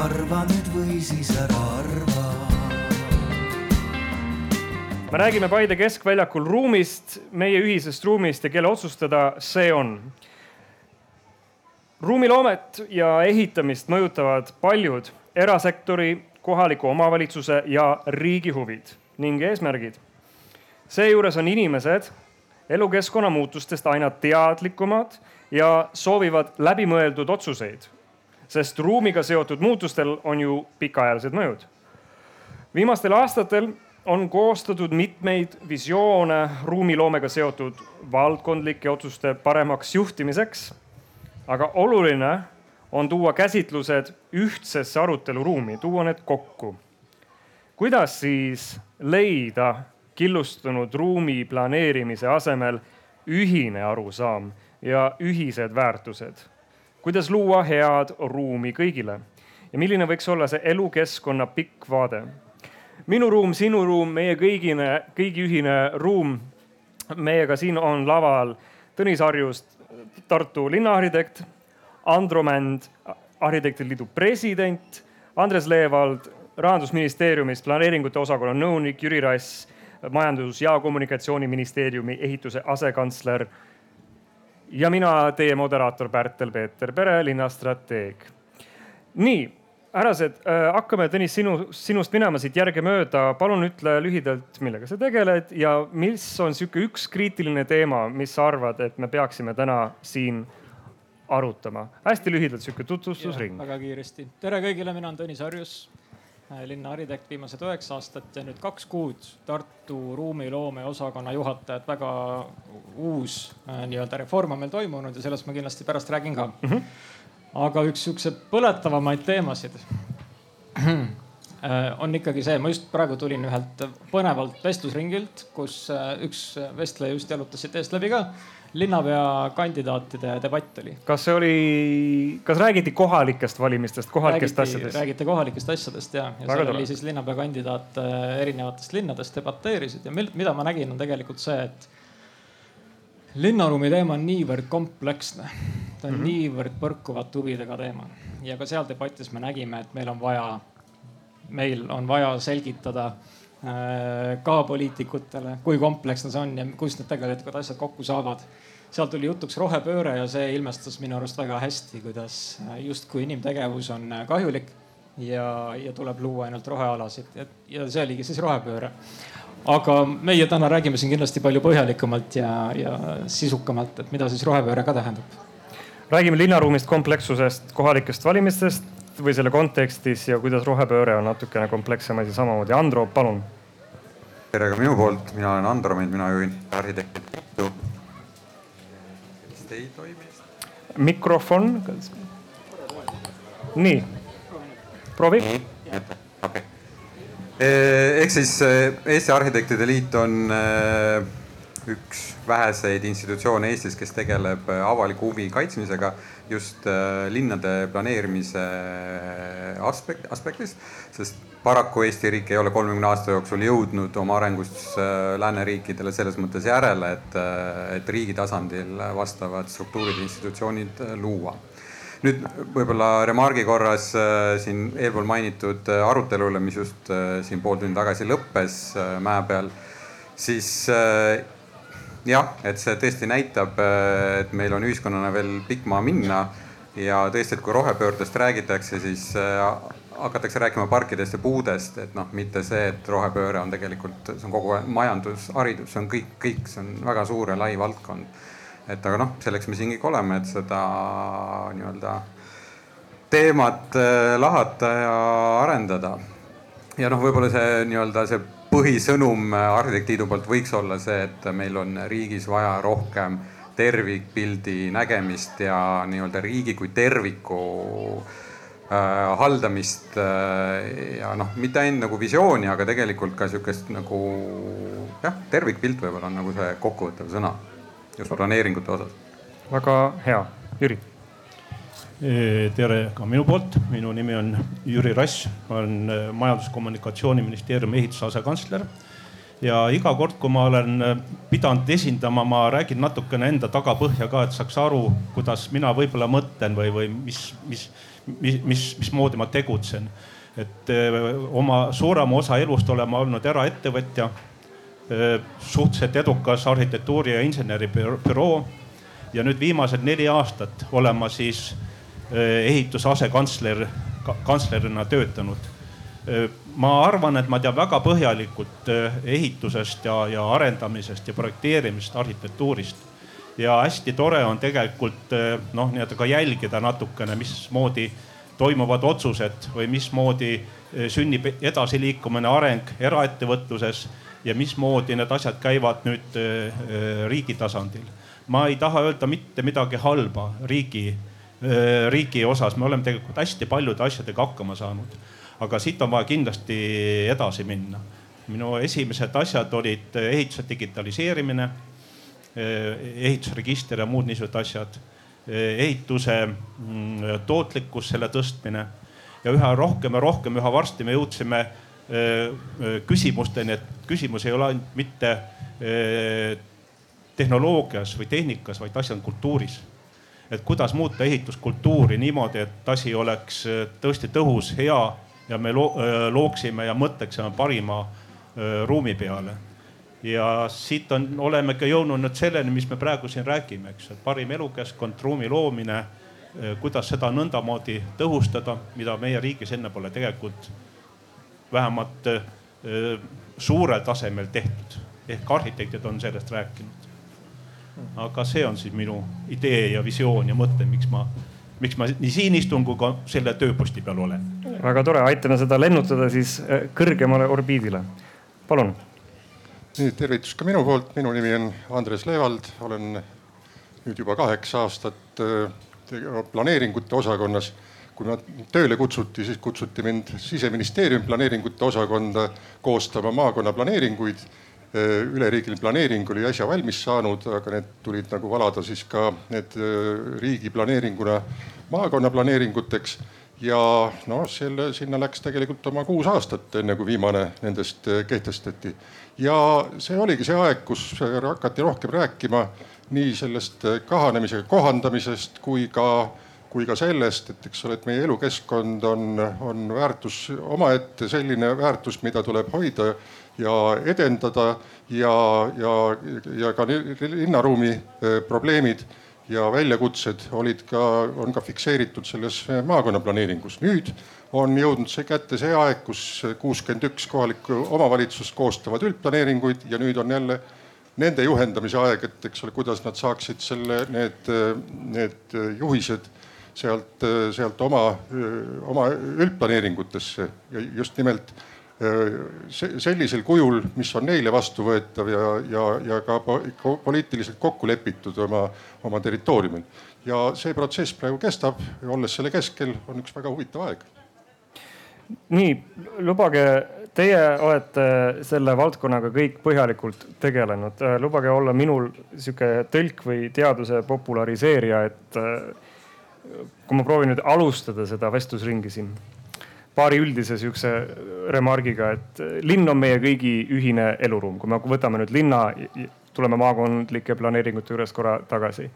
arva nüüd või siis ära arva me räägime Paide keskväljakul ruumist, meie ühisest ruumist ja kelle otsustada see on. ruumiloomet ja ehitamist mõjutavad paljud erasektori, kohaliku omavalitsuse ja riigi huvid ning eesmärgid. seejuures on inimesed elukeskkonna muutustest aina teadlikumad ja soovivad läbimõeldud otsuseid, sest ruumiga seotud muutustel on ju pikaajalised mõjud. viimastel aastatel on koostatud mitmeid visioone ruumiloomega seotud valdkondlike otsuste paremaks juhtimiseks. aga oluline on tuua käsitlused ühtsesse aruteluruumi, tuua need kokku. kuidas siis leida killustunud ruumi planeerimise asemel ühine arusaam ja ühised väärtused? Kuidas luua head ruumi kõigile ja milline võiks olla see elukeskkonna pikk vaade? minu ruum, sinu ruum, meie kõigine, kõigi ühine ruum. meiega siin on laval Tõnis Harjust, Tartu linnaarhitekt, Andro Mänd, Arhitektide Liidu president, Andres Leevald rahandusministeeriumist planeeringute osakonna nõunik, Jüri Rass, majandus- ja kommunikatsiooniministeeriumi ehituse asekantsler. Ja mina, teie moderaator Pärtel-Peeter Pere, linnastrateeg. nii härrased, äh, hakkame Tõnis sinu, sinust minema siit järgemööda. palun ütle lühidalt, millega sa tegeled ja mis on sihuke üks kriitiline teema, mis sa arvad, et me peaksime täna siin arutama? hästi lühidalt sihuke tutvustusring. väga kiiresti. tere kõigile, mina olen Tõnis Harjus, linna arhitekt viimased üheksa aastat ja nüüd kaks kuud Tartu ruumiloome osakonna juhataja, et väga uus äh, nii-öelda reform on meil toimunud ja sellest ma kindlasti pärast räägin ka mm. -hmm aga üks sihukese põletavamaid teemasid on ikkagi see, ma just praegu tulin ühelt põnevalt vestlusringilt, kus äh, üks vestleja just jalutas siit eest läbi ka. Linnapea kandidaatide debatt oli. kas see oli, kas räägiti kohalikest valimistest, kohalikest räägiti, asjadest? räägiti kohalikest asjadest ja, ja seal oli siis linnapea kandidaat erinevatest linnadest debateerisid ja mida ma nägin, on tegelikult see, et linnaruumi teema on niivõrd kompleksne, ta on mm -hmm. niivõrd põrkuvate huvidega teema ja ka seal debatis me nägime, et meil on vaja, meil on vaja selgitada äh, ka poliitikutele, kui kompleksne see on ja kust need tegelikult asjad kokku saavad. seal tuli jutuks rohepööre ja see ilmestas minu arust väga hästi, kuidas äh, justkui inimtegevus on äh, kahjulik ja, ja tuleb luua ainult rohealasid ja, ja see oligi siis rohepööre aga meie täna räägime siin kindlasti palju põhjalikumalt ja, ja sisukamalt, et mida siis rohepööre ka tähendab. räägime linnaruumist, komplekssusest, kohalikest valimistest või selle kontekstis ja kuidas rohepööre on natukene komplekssem asi samamoodi. Andro, palun. tere ka minu poolt, mina olen Andro mina juhin arhitektide liitu. vist ei toimi? mikrofon. nii, proovi. okei okay Eh, ehk siis eh, Eesti Arhitektide Liit on eh, üks väheseid institutsioone Eestis, kes tegeleb avaliku huvi kaitsmisega just linnade planeerimise aspekt, aspektis. sest paraku Eesti riik ei ole kolmekümne aasta jooksul jõudnud oma arengus lääneriikidele selles mõttes järele, et, et riigi tasandil vastavad struktuurid institutsioonid luua nüüd võib-olla remargi korras äh, siin eelpool mainitud äh, arutelule, mis just äh, siin pool tundi tagasi lõppes mäe peal, siis jah, et see tõesti näitab, et meil on ühiskonnana veel pikk maa minna ja tõesti, et kui rohepöördest räägitakse, siis hakatakse rääkima parkidest ja puudest, et noh, mitte see, et rohepööre on tegelikult, see on kogu majandus, haridus, see on kõik, kõik, see on väga suur ja lai valdkond et aga noh, selleks me siin kõik oleme, et seda nii-öelda teemat äh, lahata ja arendada. Ja noh, võib-olla see nii-öelda see põhisõnum äh, Arhitektliidu poolt võiks olla see, et meil on riigis vaja rohkem tervikpildi nägemist ja nii-öelda riigi kui terviku äh, haldamist äh, ja noh, mitte ainult nagu visiooni, aga tegelikult ka sihukest nagu jah, tervikpilt võib-olla on nagu see kokkuvõttev sõna just planeeringute osas. väga hea, Jüri. Tere ka minu poolt, minu nimi on Jüri Rass, ma olen Majandus-Kommunikatsiooniministeeriumi ehituse asekantsler. ja iga kord, kui ma olen äh, pidanud esindama, ma räägin natukene enda tagapõhja ka, et saaks aru, kuidas mina võib-olla mõtlen või, või mis, mis, mis, mis, mismoodi ma tegutsen. et oma suurema osa elust olen ma olnud eraettevõtja, suhteliselt edukas arhitektuuri ja inseneribüroo ja nüüd viimased neli aastat olen ma siis ehituse asekantsler, kantslerina töötanud ma arvan, et ma tean väga põhjalikult eh, ehitusest ja, ja arendamisest ja projekteerimisest, arhitektuurist. ja hästi tore on tegelikult eh, noh, nii-öelda ka jälgida natukene, mismoodi toimuvad otsused või mismoodi eh, sünnib edasiliikumine, areng eraettevõtluses ja mismoodi need asjad käivad nüüd riigi tasandil. ma ei taha öelda mitte midagi halba riigi, riigi osas, me oleme tegelikult hästi paljude asjadega hakkama saanud aga siit on vaja kindlasti edasi minna. minu esimesed asjad olid ehituse digitaliseerimine, ehitusregister ja muud niisugused asjad, ehituse mm, tootlikkus, selle tõstmine ja üha rohkem ja rohkem, üha varsti me jõudsime küsimusteni, et küsimus ei ole ainult mitte tehnoloogias või tehnikas, vaid asi on kultuuris. Et kuidas muuta ehituskultuuri niimoodi, et asi oleks tõesti tõhus, hea ja me looksime ja mõtleksime parima ruumi peale. ja siit on, olemegi jõudnud nüüd selleni, mis me praegu siin räägime, eks, et parim elukeskkond, ruumi loomine, kuidas seda nõndamoodi tõhustada, mida meie riigis enne pole tegelikult vähemalt suurel tasemel tehtud. ehk arhitektid on sellest rääkinud. Aga see on siis minu idee ja visioon ja mõte, miks ma miks ma nii siin istun kui ka selle tööposti peal olen. väga tore, aitame seda lennutada siis äh, kõrgemale orbiidile. palun. nii, tervitus ka minu poolt, minu nimi on Andres Leevald, olen nüüd juba kaheksa aastat äh, planeeringute osakonnas. kui ma tööle kutsuti, siis kutsuti mind siseministeeriumi planeeringute osakonda koostama maakonnaplaneeringuid üleriigiline planeering oli äsja valmis saanud, aga need tulid nagu valada siis ka need äh, riigi planeeringuna maakonnaplaneeringuteks. ja noh, selle, sinna läks tegelikult oma kuus aastat, enne kui viimane nendest äh, kehtestati. ja see oligi see aeg, kus hakati rohkem rääkima nii sellest kahanemisega kohandamisest kui ka kui ka sellest, et eks ole, et meie elukeskkond on, on väärtus omaette, selline väärtus, mida tuleb hoida ja edendada ja, ja, ja ka linnaruumi eh, probleemid ja väljakutsed olid ka, on ka fikseeritud selles eh, maakonnaplaneeringus. nüüd on jõudnud see kätte see aeg, kus kuuskümmend üks kohalikku omavalitsust koostavad üldplaneeringuid ja nüüd on jälle nende juhendamise aeg, et eks ole, kuidas nad saaksid selle, need, need juhised sealt, sealt oma, oma üldplaneeringutesse ja just nimelt sellisel kujul, mis on neile vastuvõetav ja, ja, ja ka poliitiliselt kokku lepitud oma, oma territooriumil. ja see protsess praegu kestab, olles selle keskel, on üks väga huvitav aeg. nii, lubage, teie olete selle valdkonnaga kõik põhjalikult tegelenud, lubage olla minul sihuke tõlk või teaduse populariseerija, et kui ma proovin nüüd alustada seda vestlusringi siin paari üldise sihukese remargiga, et linn on meie kõigi ühine eluruum, kui me võtame nüüd linna, tuleme maakondlike planeeringute juures korra tagasi.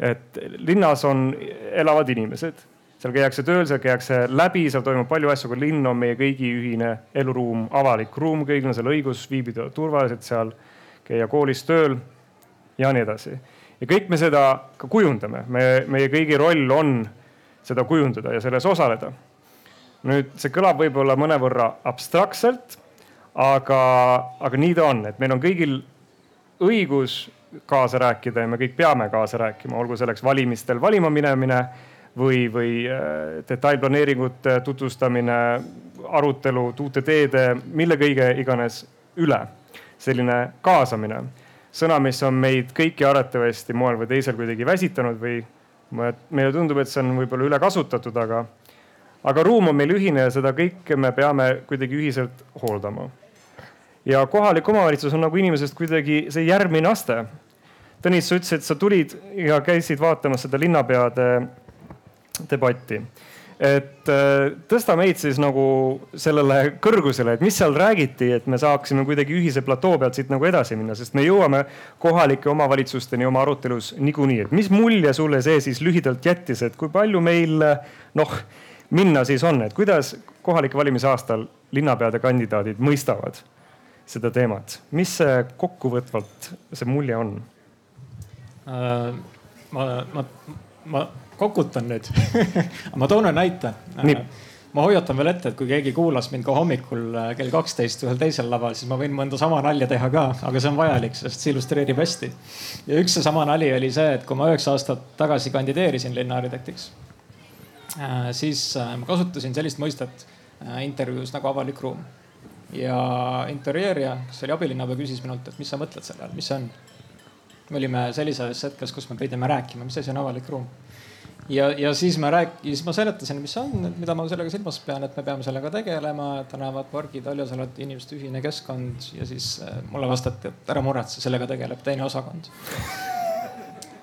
et linnas on, elavad inimesed, seal käiakse tööl, seal käiakse läbi, seal toimub palju asju, aga linn on meie kõigi ühine eluruum, avalik ruum, kõigil on seal õigus viibida turvaliselt seal, käia koolis, tööl ja nii edasi. ja kõik me seda ka kujundame, me, meie kõigi roll on seda kujundada ja selles osaleda nüüd see kõlab võib-olla mõnevõrra abstraktselt, aga, aga nii ta on, et meil on kõigil õigus kaasa rääkida ja me kõik peame kaasa rääkima, olgu selleks valimistel valima minemine või, või äh, detailplaneeringute tutvustamine, arutelud uute teede, mille kõige iganes üle. selline kaasamine, sõna, mis on meid kõiki arvatavasti moel või teisel kuidagi väsitanud või meile tundub, et see on võib-olla ülekasutatud, aga aga ruum on meil ühine ja seda kõike me peame kuidagi ühiselt hooldama. ja kohalik omavalitsus on nagu inimesest kuidagi see järgmine aste. Tõnis, sa ütlesid, sa tulid ja käisid vaatamas seda linnapeade debatti. et äh, tõsta meid siis nagu sellele kõrgusele, et mis seal räägiti, et me saaksime kuidagi ühise platoo pealt siit nagu edasi minna, sest me jõuame kohalike omavalitsusteni oma arutelus niikuinii. et mis mulje sulle see siis lühidalt jättis, et kui palju meil noh, minna siis on, et kuidas kohalike valimise aastal linnapeade kandidaadid mõistavad seda teemat, mis see kokkuvõtvalt see mulje on äh,? ma, ma, ma kokutan nüüd ma toon ühe näite. ma hoiatan veel ette, et kui keegi kuulas mind ka hommikul äh, kell kaksteist ühel teisel laval, siis ma võin mõnda sama nalja teha ka, aga see on vajalik, sest see illustreerib hästi. ja üks seesama nali oli see, et kui ma üheksa aastat tagasi kandideerisin linnaarhitektiks, äh, siis äh, ma kasutasin sellist mõistet intervjuus nagu avalik ruum. ja intervjueerija, kes oli abilinnapea, küsis minult, et mis sa mõtled selle all, mis see on? me olime sellises hetkes, kus me pidime rääkima, mis asi on avalik ruum ja, ja siis ma rääk-, siis ma seletasin, mis see on, mida ma sellega silmas pean, et me peame sellega tegelema, tänavad, pargid, haljasalad, inimeste ühine keskkond ja siis äh, mulle vastati, et ära muretse, sellega tegeleb teine osakond.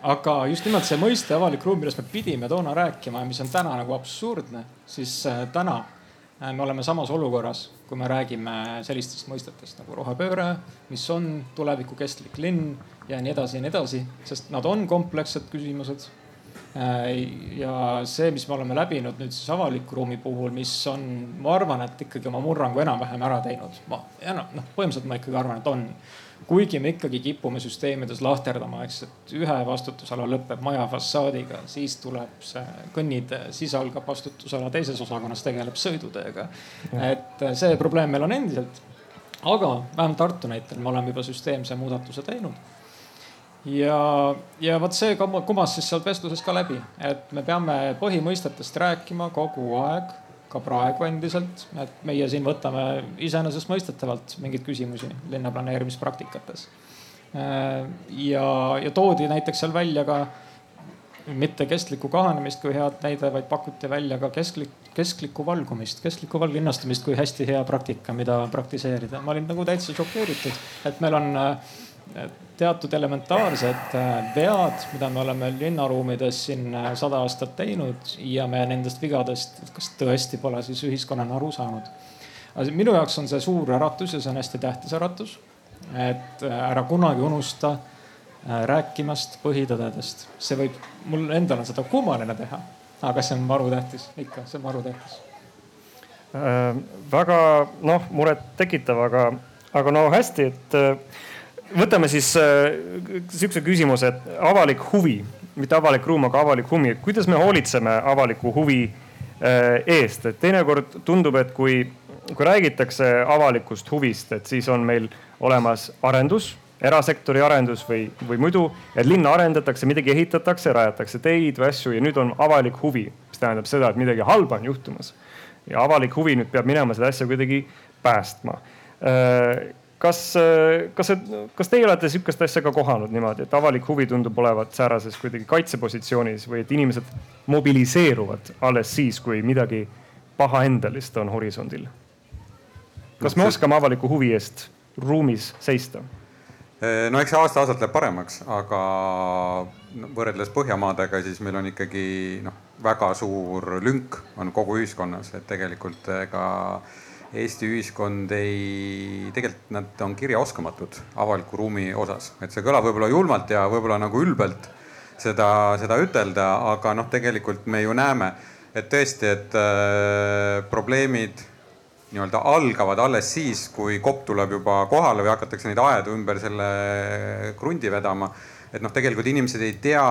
Aga just nimelt see mõiste avalik ruum, millest me pidime toona rääkima ja mis on täna nagu absurdne, siis äh, täna äh, me oleme samas olukorras, kui me räägime sellistest mõistetest nagu rohepööre, mis on tulevikukestlik linn ja nii edasi ja nii edasi, sest nad on komplekssed küsimused Äh, ja see, mis me oleme läbinud nüüd siis avaliku ruumi puhul, mis on, ma arvan, et ikkagi oma murrangu enam-vähem ära teinud. ma enam, noh, põhimõtteliselt ma ikkagi arvan, et on. Kuigi me ikkagi kipume süsteemides lahterdama, eks, et ühe vastutusala lõpeb maja fassaadiga, siis tuleb see kõnnitee, siis algab vastutusala teises osakonnas tegeleb sõiduteega. et see probleem meil on endiselt. aga vähemalt Tartu näitel me oleme juba süsteemse muudatuse teinud ja, ja vot see kumas siis sealt vestlusest ka läbi, et me peame põhimõistetest rääkima kogu aeg, ka praegu endiselt, et meie siin võtame iseenesestmõistetavalt mingeid küsimusi linnaplaneerimispраktikates. ja, ja toodi näiteks seal välja ka mitte kestlikku kahanemist kui head näide, vaid pakuti välja ka kesklik, kesklikku valgumist, kesklikku valglinnastumist kui hästi hea praktika, mida praktiseerida. ma olin nagu täitsa šokeeritud, et meil on teatud elementaarsed äh, vead, mida me oleme linnaruumides siin äh, sada aastat teinud ja me nendest vigadest, kas tõesti pole siis ühiskonnana aru saanud. minu jaoks on see suur äratus ja see on hästi tähtis äratus. et äh, ära kunagi unusta rääkimast põhitõdedest, see võib, mul endal on seda kummaline teha, aga see on marutähtis, ikka, see on marutähtis äh,. väga noh, murettekitav, aga, aga no hästi, et võtame siis äh, sihukese küsimuse, et avalik huvi, mitte avalik ruum, aga avalik huvi, kuidas me hoolitseme avaliku huvi äh, eest, et teinekord tundub, et kui, kui räägitakse avalikust huvist, et siis on meil olemas arendus, erasektori arendus või, või muidu, et linna arendatakse, midagi ehitatakse, rajatakse teid või asju ja nüüd on avalik huvi, mis tähendab seda, et midagi halba on juhtumas. ja avalik huvi nüüd peab minema seda asja kuidagi päästma. Äh, kas, kas, kas teie olete sihukest asja ka kohanud niimoodi, et avalik huvi tundub olevat säärases kuidagi kaitsepositsioonis või et inimesed mobiliseeruvad alles siis, kui midagi pahaendelist on horisondil? kas me oskame avaliku huvi eest ruumis seista? no eks see aasta-aastalt läheb paremaks, aga võrreldes Põhjamaadega, siis meil on ikkagi noh, väga suur lünk on kogu ühiskonnas, et tegelikult ega ka Eesti ühiskond ei, tegelikult nad on kirjaoskamatud avaliku ruumi osas, et see kõlab võib-olla julmalt ja võib-olla nagu ülbelt seda, seda ütelda, aga noh, tegelikult me ju näeme, et tõesti, et äh, probleemid nii-öelda algavad alles siis, kui kopp tuleb juba kohale või hakatakse neid aedu ümber selle krundi vedama. et noh, tegelikult inimesed ei tea,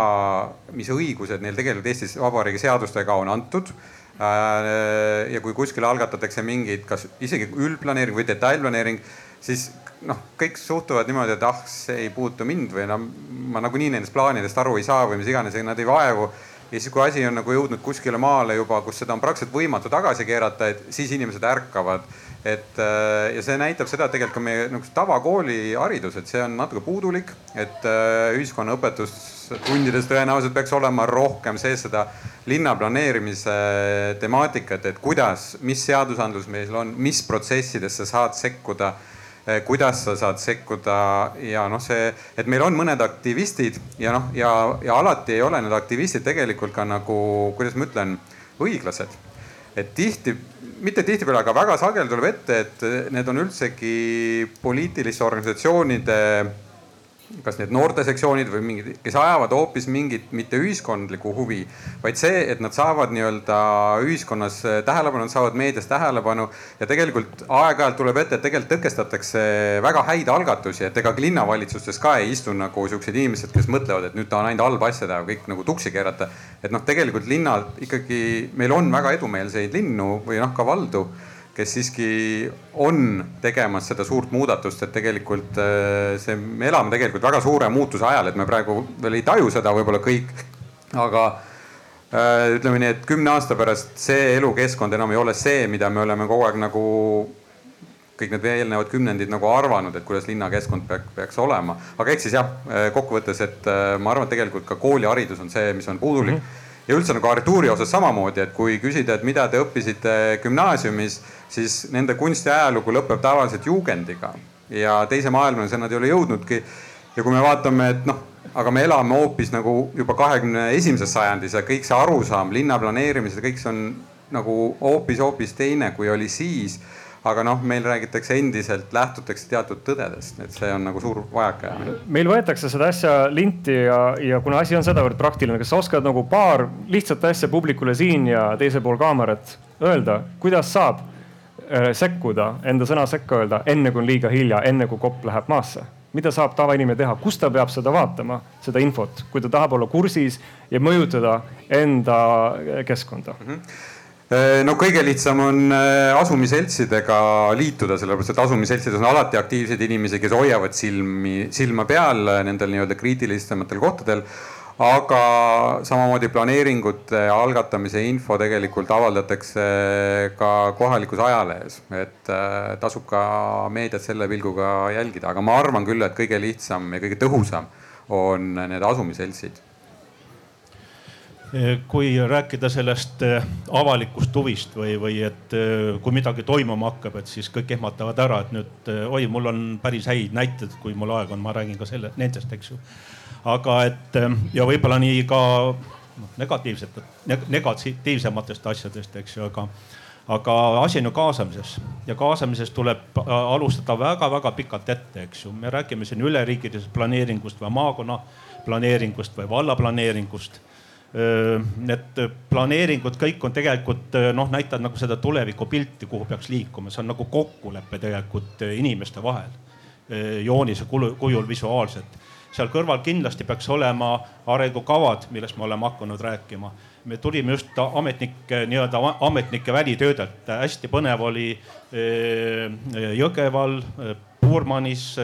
mis õigused neil tegelikult Eestis Vabariigi seadustega on antud ja kui kuskil algatatakse mingeid, kas isegi üldplaneering või detailplaneering, siis noh, kõik suhtuvad niimoodi, et ah, see ei puutu mind või no ma nagunii nendest plaanidest aru ei saa või mis iganes, nad ei vaevu. ja siis, kui asi on nagu jõudnud kuskile maale juba, kus seda on praktiliselt võimatu tagasi keerata, et siis inimesed ärkavad et äh, ja see näitab seda, et tegelikult ka meie nagu tavakooli haridus, et see on natuke puudulik, et äh, ühiskonnaõpetus tundides tõenäoliselt peaks olema rohkem sees seda linna planeerimise temaatikat, et kuidas, mis seadusandlus meil on, mis protsessides sa saad sekkuda äh, kuidas sa saad sekkuda ja noh, see, et meil on mõned aktivistid ja noh, ja, ja alati ei ole need aktivistid tegelikult ka nagu, kuidas ma ütlen, õiglased et tihti, mitte tihtipeale, aga väga sageli tuleb ette, et need on üldsegi poliitiliste organisatsioonide kas need noortesektsioonid või mingid, kes ajavad hoopis mingit mitte ühiskondlikku huvi, vaid see, et nad saavad nii-öelda ühiskonnas tähelepanu, nad saavad meedias tähelepanu ja tegelikult aeg-ajalt tuleb ette, et tegelikult tõkestatakse väga häid algatusi, et ega linnavalitsustes ka ei istu nagu siuksed inimesed, kes mõtlevad, et nüüd tahan ainult halba asja teha, kõik nagu tuksi keerata. et noh, tegelikult linnad ikkagi, meil on väga edumeelseid linnu või noh, ka valdu kes siiski on tegemas seda suurt muudatust, et tegelikult äh, see, me elame tegelikult väga suure muutuse ajal, et me praegu veel ei taju seda võib-olla kõik. aga äh, ütleme nii, et kümne aasta pärast see elukeskkond enam ei ole see, mida me oleme kogu aeg nagu kõik need eelnevad kümnendid nagu arvanud, et kuidas linnakeskkond peaks, peaks olema. aga eks siis jah, äh, kokkuvõttes, et ma arvan, et tegelikult ka kooliharidus on see, mis on puudulik mm. -hmm ja üldse nagu arhitektuuri osas samamoodi, et kui küsida, et mida te õppisite gümnaasiumis, siis nende kunstiajalugu lõpeb tavaliselt juugendiga ja teise maailmasõna nad ei ole jõudnudki. ja kui me vaatame, et noh, aga me elame hoopis nagu juba kahekümne esimeses sajandis ja kõik see arusaam linna planeerimisest, kõik see on nagu hoopis-hoopis teine, kui oli siis aga noh, meil räägitakse endiselt, lähtutakse teatud tõdedest, et see on nagu suur vajakajäämine. meil võetakse seda asja linti ja, ja kuna asi on sedavõrd praktiline, kas sa oskad nagu paar lihtsat asja publikule siin ja teisel pool kaamerat öelda, kuidas saab äh, sekkuda, enda sõna sekka öelda, enne kui on liiga hilja, enne kui kopp läheb maasse? mida saab tavainimene teha, kust ta peab seda vaatama, seda infot, kui ta tahab olla kursis ja mõjutada enda keskkonda mm? -hmm no kõige lihtsam on äh, asumiseltsidega liituda, sellepärast et asumiseltsides on alati aktiivseid inimesi, kes hoiavad silmi, silma peal nendel nii-öelda kriitilisematel kohtadel. aga samamoodi planeeringute algatamise info tegelikult avaldatakse ka kohalikus ajalehes, et äh, tasub ka meediat selle pilguga jälgida, aga ma arvan küll, et kõige lihtsam ja kõige tõhusam on need asumiseltsid kui rääkida sellest eh, avalikust huvist või, või et eh, kui midagi toimuma hakkab, et siis kõik ehmatavad ära, et nüüd eh, oi, mul on päris häid näiteid, kui mul aega on, ma räägin ka selle, nendest, eks ju. aga et ja võib-olla nii ka noh, negatiivset, negatiivsematest asjadest, eks ju, aga aga asi on ju kaasamises ja kaasamises tuleb alustada väga-väga pikalt ette, eks ju. me räägime siin üleriigilisest planeeringust või maakonna planeeringust või valla planeeringust Need planeeringud kõik on tegelikult noh, näitavad nagu seda tulevikupilti, kuhu peaks liikuma, see on nagu kokkulepe tegelikult inimeste vahel joonise kujul visuaalselt. seal kõrval kindlasti peaks olema arengukavad, millest me oleme hakanud rääkima. me tulime just ametnike, nii-öelda ametnike välitöödelt, hästi põnev oli Jõgeval, Puurmanis,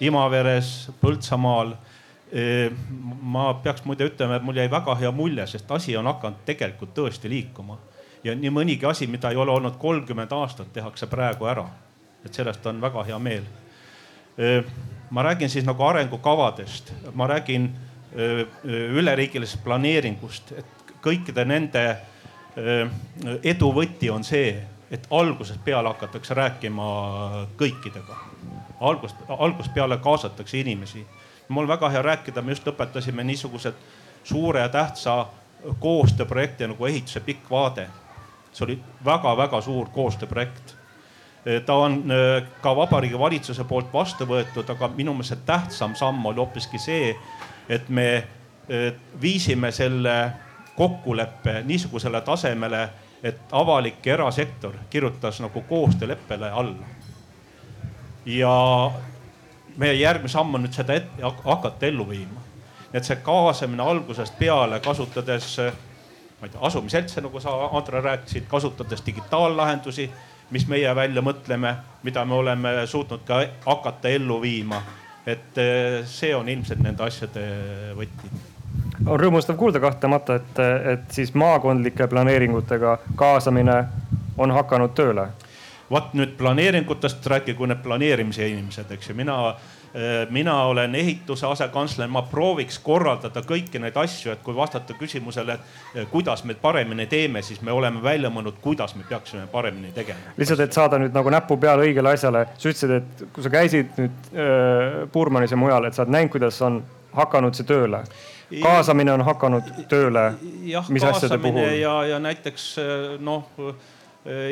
Imaveres, Põltsamaal ma peaks muide ütlema, et mul jäi väga hea mulje, sest asi on hakanud tegelikult tõesti liikuma. ja nii mõnigi asi, mida ei ole olnud kolmkümmend aastat, tehakse praegu ära. et sellest on väga hea meel. ma räägin siis nagu arengukavadest, ma räägin üleriigilisest planeeringust, et kõikide nende edu võti on see, et algusest peale hakatakse rääkima kõikidega. algusest, algusest peale kaasatakse inimesi mul väga hea rääkida, me just lõpetasime niisugused suure ja tähtsa koostööprojekti nagu ehituse pikk vaade. see oli väga-väga suur koostööprojekt. ta on äh, ka Vabariigi Valitsuse poolt vastu võetud, aga minu meelest tähtsam samm oli hoopiski see, et me äh, viisime selle kokkuleppe niisugusele tasemele, et avalik ja erasektor kirjutas nagu koostööleppele alla. ja meie järgmine samm on nüüd seda et, hakata ellu viima. et see kaasamine algusest peale, kasutades, ma ei tea, asumiseltse, nagu sa, Andre, rääkisid, kasutades digitaallahendusi, mis meie välja mõtleme, mida me oleme suutnud ka hakata ellu viima. et eh, see on ilmselt nende asjade võti on rõõmustav kuulda kahtlemata, et, et siis maakondlike planeeringutega kaasamine on hakanud tööle vot nüüd planeeringutest rääkigu need planeerimise inimesed, eks ju, mina äh, mina olen ehituse asekantsler, ma prooviks korraldada kõiki neid asju, et kui vastata küsimusele, et äh, kuidas me paremini teeme, siis me oleme välja mõelnud, kuidas me peaksime paremini tegema. lihtsalt, et saada nüüd nagu näpu peale õigele asjale, sa ütlesid, et kui sa käisid nüüd äh, Puurmanis ja mujal, et sa oled näinud, kuidas on hakanud see tööle kaasamine on hakanud tööle? jah, puhul? ja, ja näiteks noh,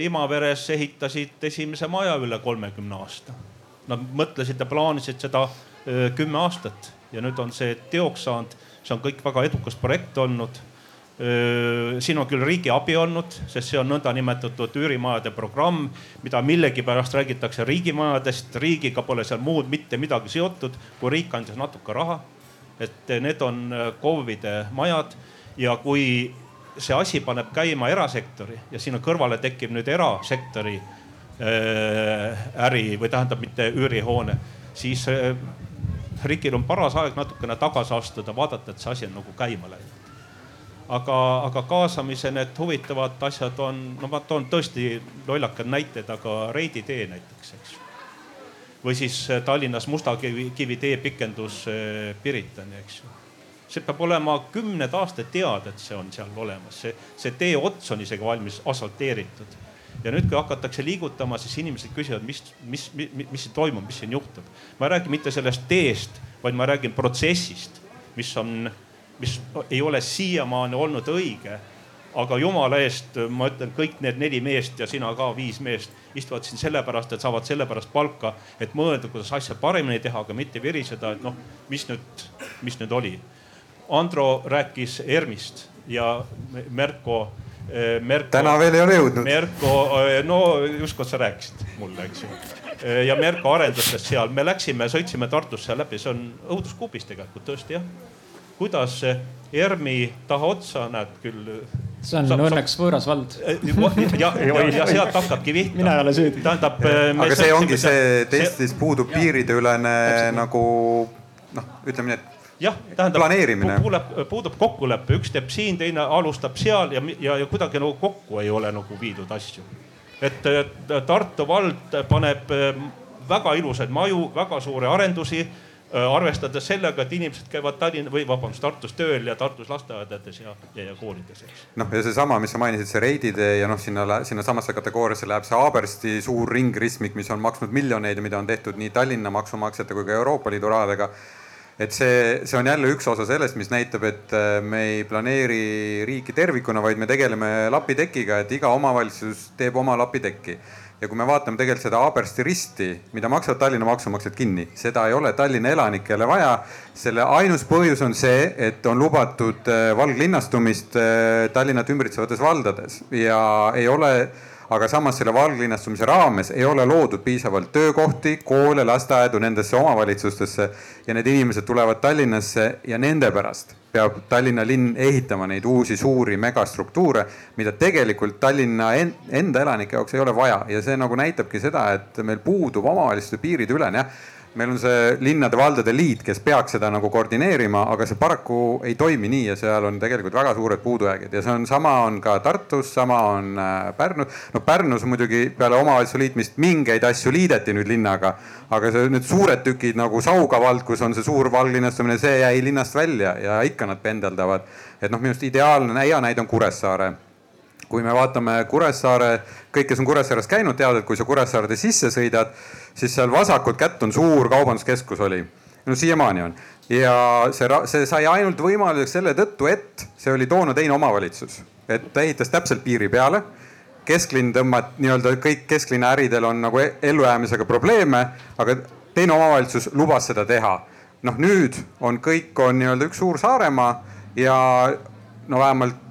Imaveres ehitasid esimese maja üle kolmekümne aasta. Nad mõtlesid ja plaanisid seda kümme aastat ja nüüd on see teoks saanud. see on kõik väga edukas projekt olnud siin on küll riigi abi olnud, sest see on nõndanimetatud üürimajade programm, mida millegipärast räägitakse riigimajadest, riigiga pole seal muud mitte midagi seotud, kui riik andis natuke raha. et need on KOV-ide majad ja kui see asi paneb käima erasektori ja sinna kõrvale tekib nüüd erasektori äri või tähendab mitte üürihoone, siis riigil on paras aeg natukene tagasi astuda, vaadata, et see asi on nagu käima läinud aga, aga kaasamise need huvitavad asjad on, no ma toon tõesti lollakad näited, aga Reidi tee näiteks, eks. või siis äh, Tallinnas Mustakivi kivi tee pikendus äh, Piritani, eks ju. See peab olema kümned aastad teada, et see on seal olemas, see, see tee ots on isegi valmis asfalteeritud ja nüüd, kui hakatakse liigutama, siis inimesed küsivad, mis, mis, mis, mis siin toimub, mis siin juhtub. ma ei räägi mitte sellest teest, vaid ma räägin protsessist, mis on mis ei ole siiamaani olnud õige. aga jumala eest, ma ütlen, kõik need neli meest ja sina ka viis meest istuvad siin sellepärast, et saavad sellepärast palka, et mõelda, kuidas asja paremini teha, aga mitte viriseda, et noh, mis nüüd, mis nüüd oli. Andro rääkis ERM-ist ja Merko eh, Merko. täna veel ei ole jõudnud. Merko, eh, no justkui sa rääkisid mulle, eks ju. Eh, ja Merko arendusest seal, me läksime, sõitsime Tartusse läbi, see on õuduskubis tegelikult tõesti jah kuidas ERM-i taha otsa näed küll. see on saab, õnneks saab... võõras vald. ja, ja, ja sealt hakkabki pihta. mina ei ole süüdi. tähendab. aga see ongi see, et Eestis puudub piirideülene nagu noh, ütleme nii, et jah, tähendab planeerimine. puudub kokkulepe, üks teeb siin, teine alustab seal ja, ja, ja kuidagi nagu kokku ei ole nagu viidud asju. et Tartu vald paneb väga ilusaid maju, väga suuri arendusi Äh, arvestades sellega, et inimesed käivad Tallinn või vabandust, Tartus tööl ja Tartus lasteaedades ja, ja, ja koolides, eks. noh, ja seesama, mis sa mainisid, see reiditee ja noh, sinna, sinnasamasse kategooriasse läheb see Haabersti suur ringristmik, mis on maksnud miljoneid ja mida on tehtud nii Tallinna maksumaksjate kui ka Euroopa Liidu rahadega et see, see on jälle üks osa sellest, mis näitab, et äh, me ei planeeri riiki tervikuna, vaid me tegeleme lapitekiga, et iga omavalitsus teeb oma lapitekki ja kui me vaatame tegelikult seda Haabersti risti, mida maksavad Tallinna maksumaksjad kinni, seda ei ole Tallinna elanikele vaja. selle ainus põhjus on see, et on lubatud äh, valglinnastumist äh, Tallinnat ümbritsevates valdades ja ei ole aga samas selle valglinnastumise raames ei ole loodud piisavalt töökohti, koole, lasteaedu nendesse omavalitsustesse ja need inimesed tulevad Tallinnasse ja nende pärast peab Tallinna linn ehitama neid uusi suuri megastruktuure, mida tegelikult Tallinna enda elanike jaoks ei ole vaja. Ja see nagu näitabki seda, et meil puudub omavalitsuste piirideülene jah meil on see linnade-valdade liit, kes peaks seda nagu koordineerima, aga see paraku ei toimi nii ja seal on tegelikult väga suured puudujäägid ja see on sama on ka Tartus, sama on äh, Pärnus. no Pärnus muidugi peale omavalitsuse liitmist mingeid asju liideti nüüd linnaga, aga see need suured tükid nagu Sauga vald, kus on see suur valglinnastumine, see jäi linnast välja ja ikka nad pendeldavad. et noh, minu arust ideaalne hea näide on Kuressaare kui me vaatame Kuressaare, kõik, kes on Kuressaares käinud, teavad, et kui sa Kuressaarde sisse sõidad, siis seal vasakut kätt on suur kaubanduskeskus oli. no siiamaani on ja see, see sai ainult võimaluseks selle tõttu, et see oli toona teine omavalitsus, et ta ehitas täpselt piiri peale kesklinn tõmbab nii-öelda kõik kesklinna äridel on nagu e-, ellujäämisega probleeme, aga teine omavalitsus lubas seda teha. noh, nüüd on kõik on nii-öelda üks suur Saaremaa ja no vähemalt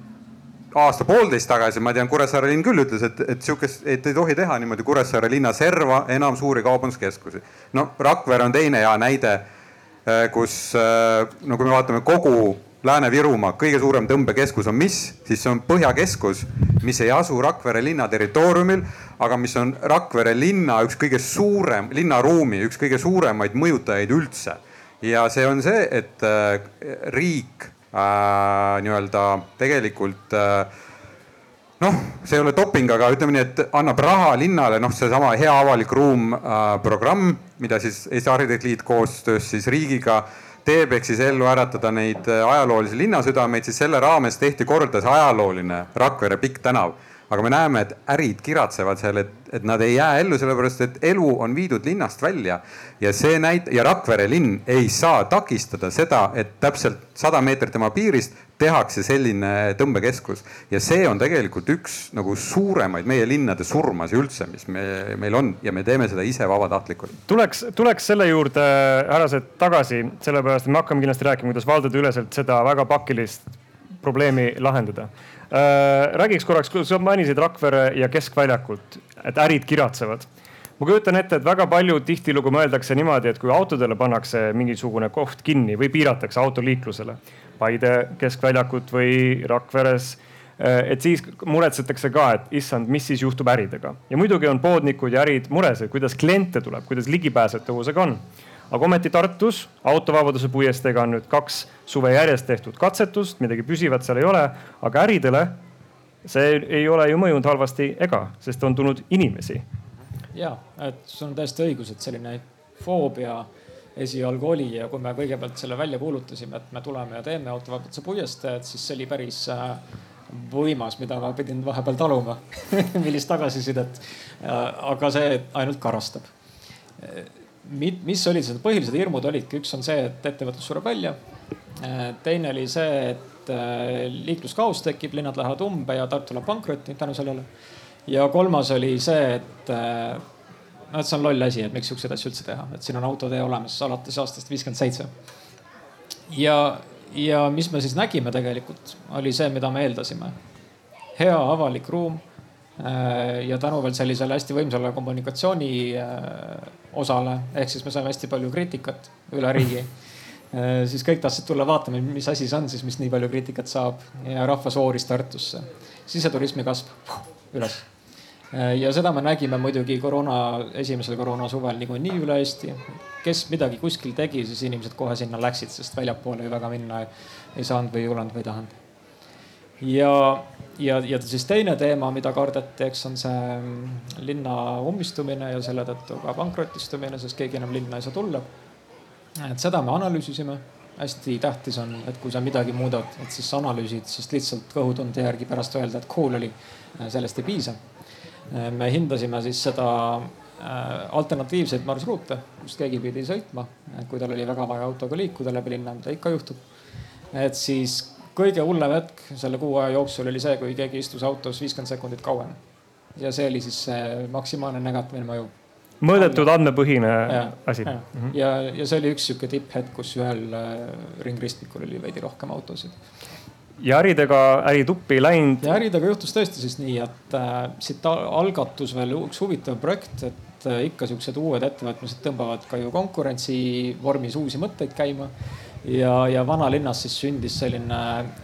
aasta-poolteist tagasi, ma tean, Kuressaare linn küll ütles, et, et sihukest, et ei tohi teha niimoodi Kuressaare linna serva enam suuri kaubanduskeskusi. no Rakvere on teine hea näide, äh, kus äh, no kui me vaatame kogu Lääne-Virumaa kõige suurem tõmbekeskus on mis, siis see on Põhjakeskus, mis ei asu Rakvere linna territooriumil, aga mis on Rakvere linna üks kõige suurem, linnaruumi üks kõige suuremaid mõjutajaid üldse. ja see on see, et äh, riik äh, nii-öelda tegelikult äh, noh, see ei ole doping, aga ütleme nii, et annab raha linnale, noh, seesama Hea avalik ruum äh, programm, mida siis Eesti Arhitektiliit koostöös siis riigiga teeb, ehk siis ellu äratada neid äh, ajaloolisi linnasüdameid, siis selle raames tehti korda see ajalooline Rakvere pikk tänav. Aga me näeme, et ärid kiratsevad seal, et, et nad ei jää ellu, sellepärast et elu on viidud linnast välja. ja see näit- ja Rakvere linn ei saa takistada seda, et täpselt sada meetrit tema piirist tehakse selline tõmbekeskus ja see on tegelikult üks nagu suuremaid meie linnade surmasi üldse, mis me, meil on ja me teeme seda ise vabatahtlikult. tuleks, tuleks selle juurde, härrased, tagasi, sellepärast et me hakkame kindlasti rääkima, kuidas valdadeüleselt seda väga pakilist probleemi lahendada äh,. Räägiks korraks, sa mainisid Rakvere ja Keskväljakut, et ärid kiratsevad. Ma kujutan ette, et väga palju tihtilugu mõeldakse niimoodi, et kui autodele pannakse mingisugune koht kinni või piiratakse autoliiklusele, Paide keskväljakut või Rakveres äh, et siis muretsetakse ka, et issand, mis siis juhtub äridega. Ja muidugi on poodnikud ja ärid mures, et kuidas kliente tuleb, kuidas ligipääsetavusega on aga ometi Tartus autovabaduse puiesteega on nüüd kaks suve järjest tehtud katsetust, midagi püsivat seal ei ole, aga äridele see ei ole ju mõjunud halvasti ega, sest on tulnud inimesi. ja, et sul on täiesti õigus, et selline foobia esialgu oli ja kui me kõigepealt selle välja kuulutasime, et me tuleme ja teeme autovabaduse puiestee, et siis see oli päris äh, võimas, mida ma pidin vahepeal taluma millist tagasisidet. aga see ainult karastab mis olid need põhilised hirmud olidki, üks on see, et ettevõtlus sureb välja. teine oli see, et äh, liikluskaos tekib, linnad lähevad umbe ja Tartu läheb pankrotti tänu sellele. ja kolmas oli see, et äh, noh, et see on loll asi, et miks siukseid asju üldse teha, et siin on autotee olemas alates aastast viiskümmend seitse. ja, ja mis me siis nägime tegelikult, oli see, mida me eeldasime. hea avalik ruum Äh, ja tänu veel sellisele hästi võimsale kommunikatsiooni äh, osale, ehk siis me saime hästi palju kriitikat üle riigi äh, siis kõik tahtsid tulla vaatama, mis asi see on siis, mis nii palju kriitikat saab ja rahvas vooris Tartusse. siseturismi kasv üles. ja seda me nägime muidugi koroona, esimesel koroona suvel niikuinii üle Eesti. kes midagi kuskil tegi, siis inimesed kohe sinna läksid, sest väljapoole ju väga minna ei, saanud või ei julenud või ei tahanud. ja ja, ja siis teine teema, mida kardeti, eks on see mm, linna ummistumine ja selle tõttu ka pankrotistumine, sest keegi enam linna ei saa tulla. et seda me analüüsisime. hästi tähtis on, et kui sa midagi muudad, et siis analüüsid, sest lihtsalt kõhutunde järgi pärast öelda, et cool oli, sellest ei piisa. me hindasime siis seda äh, alternatiivseid marsruute, kust keegi pidi sõitma, kui tal oli väga vaja autoga liikuda läbi linna, mida ikka juhtub. et siis kõige hullem hetk selle kuu aja jooksul oli see, kui keegi istus autos viiskümmend sekundit kauem. ja see oli siis see maksimaalne negatiivne mõju. mõõdetud andmepõhine ja, asi. Ja, mm -hmm. ja, ja see oli üks sihuke tipphetk, kus ühel äh, ringristmikul oli veidi rohkem autosid. ja äridega ärituppi ei läinud? ja äridega juhtus tõesti siis nii, et äh, siit algatus veel üks huvitav projekt, et äh, ikka siuksed uued ettevõtmised tõmbavad ka ju konkurentsi vormis uusi mõtteid käima ja, ja vanalinnas siis sündis selline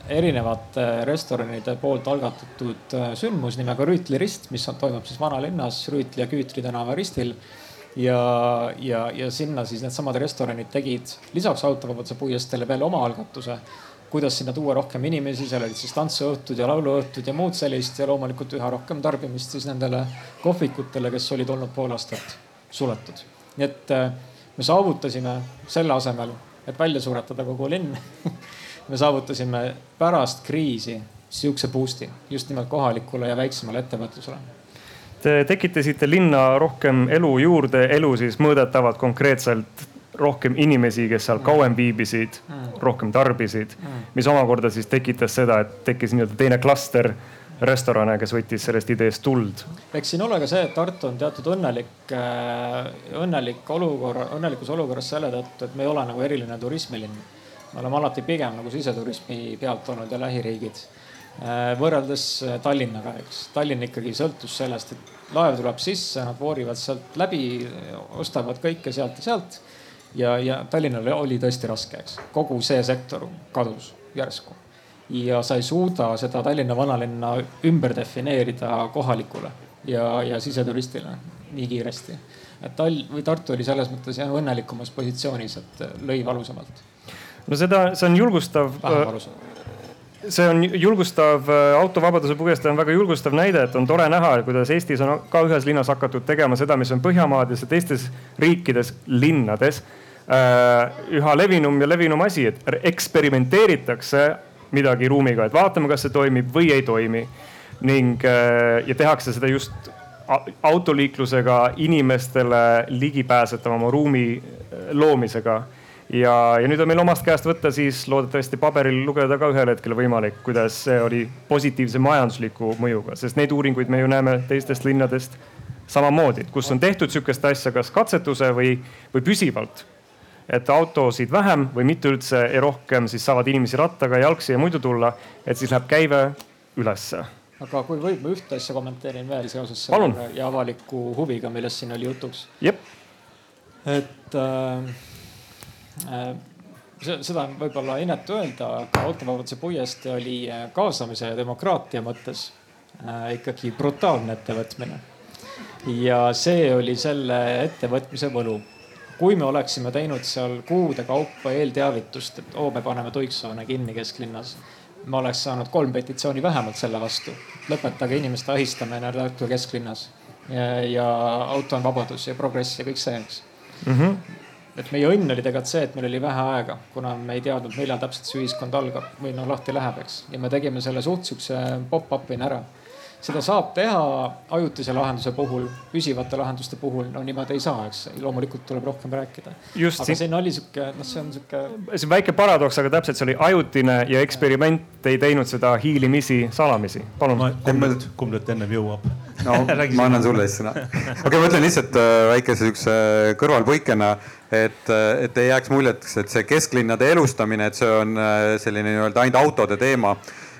erinevate restoranide poolt algatatud äh, sündmus nimega Rüütli rist, mis on, toimub siis vanalinnas Rüütli ja Küütri tänava ristil. ja, ja, ja sinna siis needsamad restoranid tegid lisaks autovabaduse puiesteele veel oma algatuse kuidas sinna tuua rohkem inimesi, seal olid siis tantsuõhtud ja lauluõhtud ja muud sellist ja loomulikult üha rohkem tarbimist siis nendele kohvikutele, kes olid olnud pool aastat suletud. nii et äh, me saavutasime selle asemel et välja suretada kogu linn me saavutasime pärast kriisi sihukese boost'i just nimelt kohalikule ja väiksemale ettevõtlusele. Te tekitasite linna rohkem elu juurde, elu siis mõõdetavalt konkreetselt rohkem inimesi, kes seal kauem viibisid mm., rohkem tarbisid mm., mis omakorda siis tekitas seda, et tekkis nii-öelda teine klaster restorane, kes võttis sellest ideest tuld. eks siin ole ka see, et Tartu on teatud õnnelik, äh, õnnelik olukorra, õnnelikus olukorras selle tõttu, et me ei ole nagu eriline turismilinn. me oleme alati pigem nagu siseturismi pealt olnud ja lähiriigid. Äh, võrreldes äh, Tallinnaga, eks. Tallinn ikkagi sõltus sellest, et laev tuleb sisse, nad voorivad sealt läbi, ostavad kõike sealt ja sealt. ja, ja Tallinnal oli tõesti raske, eks. kogu see sektor kadus järsku ja sa ei suuda seda Tallinna vanalinna ümber defineerida kohalikule ja, ja siseturistile nii kiiresti. et Tall- või Tartu oli selles mõttes jah õnnelikumas positsioonis, et lõi valusamalt. no seda, see on julgustav. vähem valusam see on julgustav, autovabaduse puiestee on väga julgustav näide, et on tore näha, kuidas Eestis on ka ühes linnas hakatud tegema seda, mis on Põhjamaades ja teistes riikides, linnades äh, üha levinum ja levinum asi, et eksperimenteeritakse midagi ruumiga, et vaatame, kas see toimib või ei toimi. ning ja tehakse seda just autoliiklusega inimestele ligipääsetavama ruumi loomisega ja, ja nüüd on meil omast käest võtta siis loodetavasti paberil lugeda ka ühel hetkel võimalik, kuidas see oli positiivse majandusliku mõjuga, sest neid uuringuid me ju näeme teistest linnadest samamoodi, kus on tehtud sihukest asja, kas katsetuse või, või püsivalt. Et autosid vähem või mitte üldse ja rohkem, siis saavad inimesi rattaga, jalgsi ja muidu tulla, et siis läheb käive ülesse aga kui võib, ma ühte asja kommenteerin veel seoses selle ja avaliku huviga, millest siin oli jutuks. et äh, Äh, seda on võib-olla inetu öelda, aga autovabaduse puiestee oli äh, kaasamise ja demokraatia mõttes äh, ikkagi brutaalne ettevõtmine. ja see oli selle ettevõtmise võlu. Kui me oleksime teinud seal kuude kaupa eelteavitust, et oo, me paneme tuiksoone kinni kesklinnas, me oleks saanud kolm petitsiooni vähemalt selle vastu. lõpetage inimeste ahistamine Tartu kesklinnas ja, ja auto on vabadus ja progress ja kõik see, eks mm. -hmm et meie õnn oli tegelikult see, et meil oli vähe aega, kuna me ei teadnud, millal täpselt see ühiskond algab või noh lahti läheb, eks. ja me tegime selle suht sihukese pop-up'ina ära. Seda saab teha ajutise lahenduse puhul, püsivate lahenduste puhul, no niimoodi ei saa, eks. loomulikult tuleb rohkem rääkida. aga siin... siin oli sihuke, noh, see on sihuke. see on väike paradoks, aga täpselt see oli ajutine ja eksperiment ei teinud seda hiilimisi salamisi. palun. kumb nüüd, kumb nüüd ennem jõuab? no ma annan sulle siis sõna. okei ma ütlen lihtsalt äh, väikese siukse kõrvalpõikena et, et ei jääks muljeteks, et see kesklinnade elustamine, et see on äh, selline nii-öelda ainult autode teema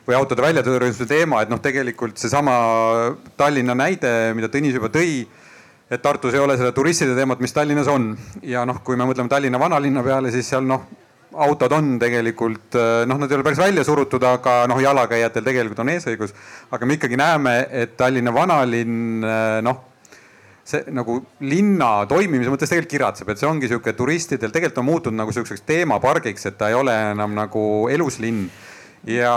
või autode väljatõrjumise teema, et noh, tegelikult seesama Tallinna näide, mida Tõnis juba tõi et Tartus ei ole seda turistide teemat, mis Tallinnas on ja noh, kui me mõtleme Tallinna vanalinna peale, siis seal noh, autod on tegelikult noh, nad ei ole päris välja surutud, aga noh, jalakäijatel tegelikult on eesõigus. aga me ikkagi näeme, et Tallinna vanalinn noh see nagu linna toimimise mõttes tegelikult kiratseb, et see ongi sihuke turistidel tegelikult on muutunud nagu sihukeseks teemapargiks, et ta ei ole enam nagu elus linn ja,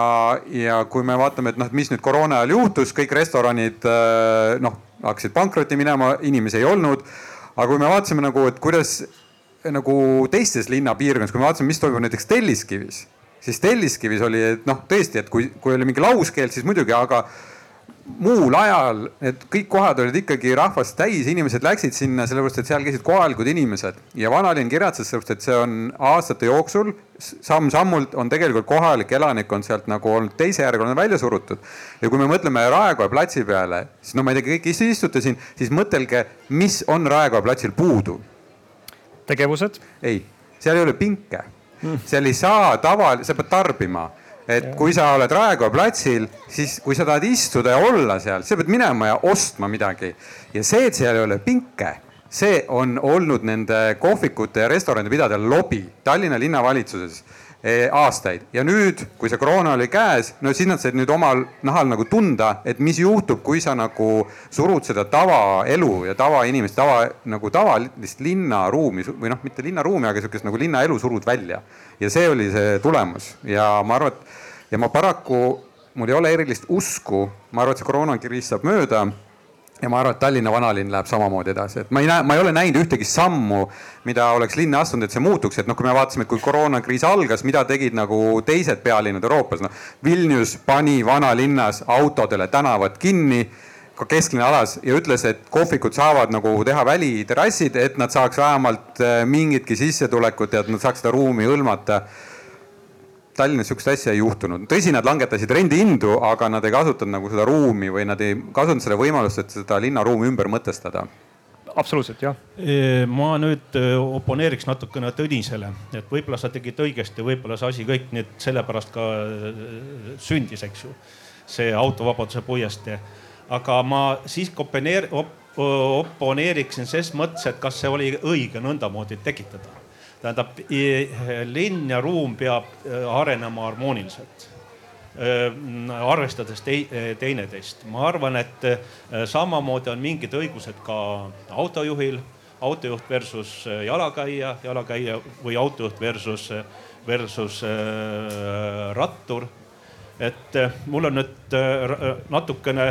ja kui me vaatame, et noh, et mis nüüd koroona ajal juhtus, kõik restoranid äh, noh, hakkasid pankrotti minema, inimesi ei olnud. aga kui me vaatasime nagu, et kuidas nagu teistes linnapiirkondades, kui me vaatasime, mis toimub näiteks Telliskivis, siis Telliskivis oli, et noh, tõesti, et kui, kui oli mingi lauskeeld, siis muidugi, aga muul ajal need kõik kohad olid ikkagi rahvast täis, inimesed läksid sinna sellepärast, et seal käisid kohalikud inimesed ja vanalinn kiratses sellepärast, et see on aastate jooksul samm-sammult on tegelikult kohalik elanikkond sealt nagu olnud teisejärguline välja surutud. ja kui me mõtleme Raekoja platsi peale, siis no ma ei tea, kõik istute siin, siis mõtelge, mis on Raekoja platsil puudu. tegevused? ei, seal ei ole pinke mm., seal ei saa tava, sa pead tarbima et ja. kui sa oled Raekoja platsil, siis kui sa tahad istuda ja olla seal, sa pead minema ja ostma midagi. ja see, et seal ei ole pinke, see on olnud nende kohvikute ja restoranide pidajate lobi Tallinna linnavalitsuses eh, aastaid ja nüüd, kui see koroona oli käes, no siis nad said nüüd omal nahal nagu tunda, et mis juhtub, kui sa nagu surud seda tavaelu ja tavainimest, tava nagu tavalist linnaruumi või noh, mitte linnaruumi, aga sihukest nagu linnaelu surud välja. Ja see oli see tulemus. Ja ma arvan, et ja ma paraku, mul ei ole erilist usku, ma arvan, et see koroonakriis saab mööda. Ja ma arvan, et Tallinna vanalinn läheb samamoodi edasi, et ma ei näe, ma ei ole näinud ühtegi sammu, mida oleks linna astunud, et see muutuks, et noh, kui me vaatasime, et kui koroonakriis algas, mida tegid nagu teised pealinnad Euroopas, noh. Vilnius pani vanalinnas autodele tänavad kinni, ka kesklinna alas ja ütles, et kohvikud saavad nagu teha väliterrassid, et nad saaks vähemalt eh, mingitki sissetulekut ja et nad saaks seda ruumi hõlmata Tallinnas sihukest asja ei juhtunud. tõsi, nad langetasid rendihindu, aga nad ei kasutanud nagu seda ruumi või nad ei kasutanud seda võimalust, et seda linnaruumi ümber mõtestada absoluutselt jah. ma nüüd oponeeriks natukene Tõnisele, et võib-olla sa tegid õigesti, võib-olla see asi kõik nüüd sellepärast ka sündis, eks ju. see autovabaduse puiestee, aga ma siiski oponeer, op, oponeeriksin ses mõttes, et kas see oli õige nõndamoodi tekitada tähendab linn ja ruum peab äh, arenema harmooniliselt äh, arvestades te, teineteist. ma arvan, et äh, samamoodi on mingid õigused ka autojuhil, autojuht versus jalakäija, jalakäija või autojuht versus, versus rattur. et mul on nüüd natukene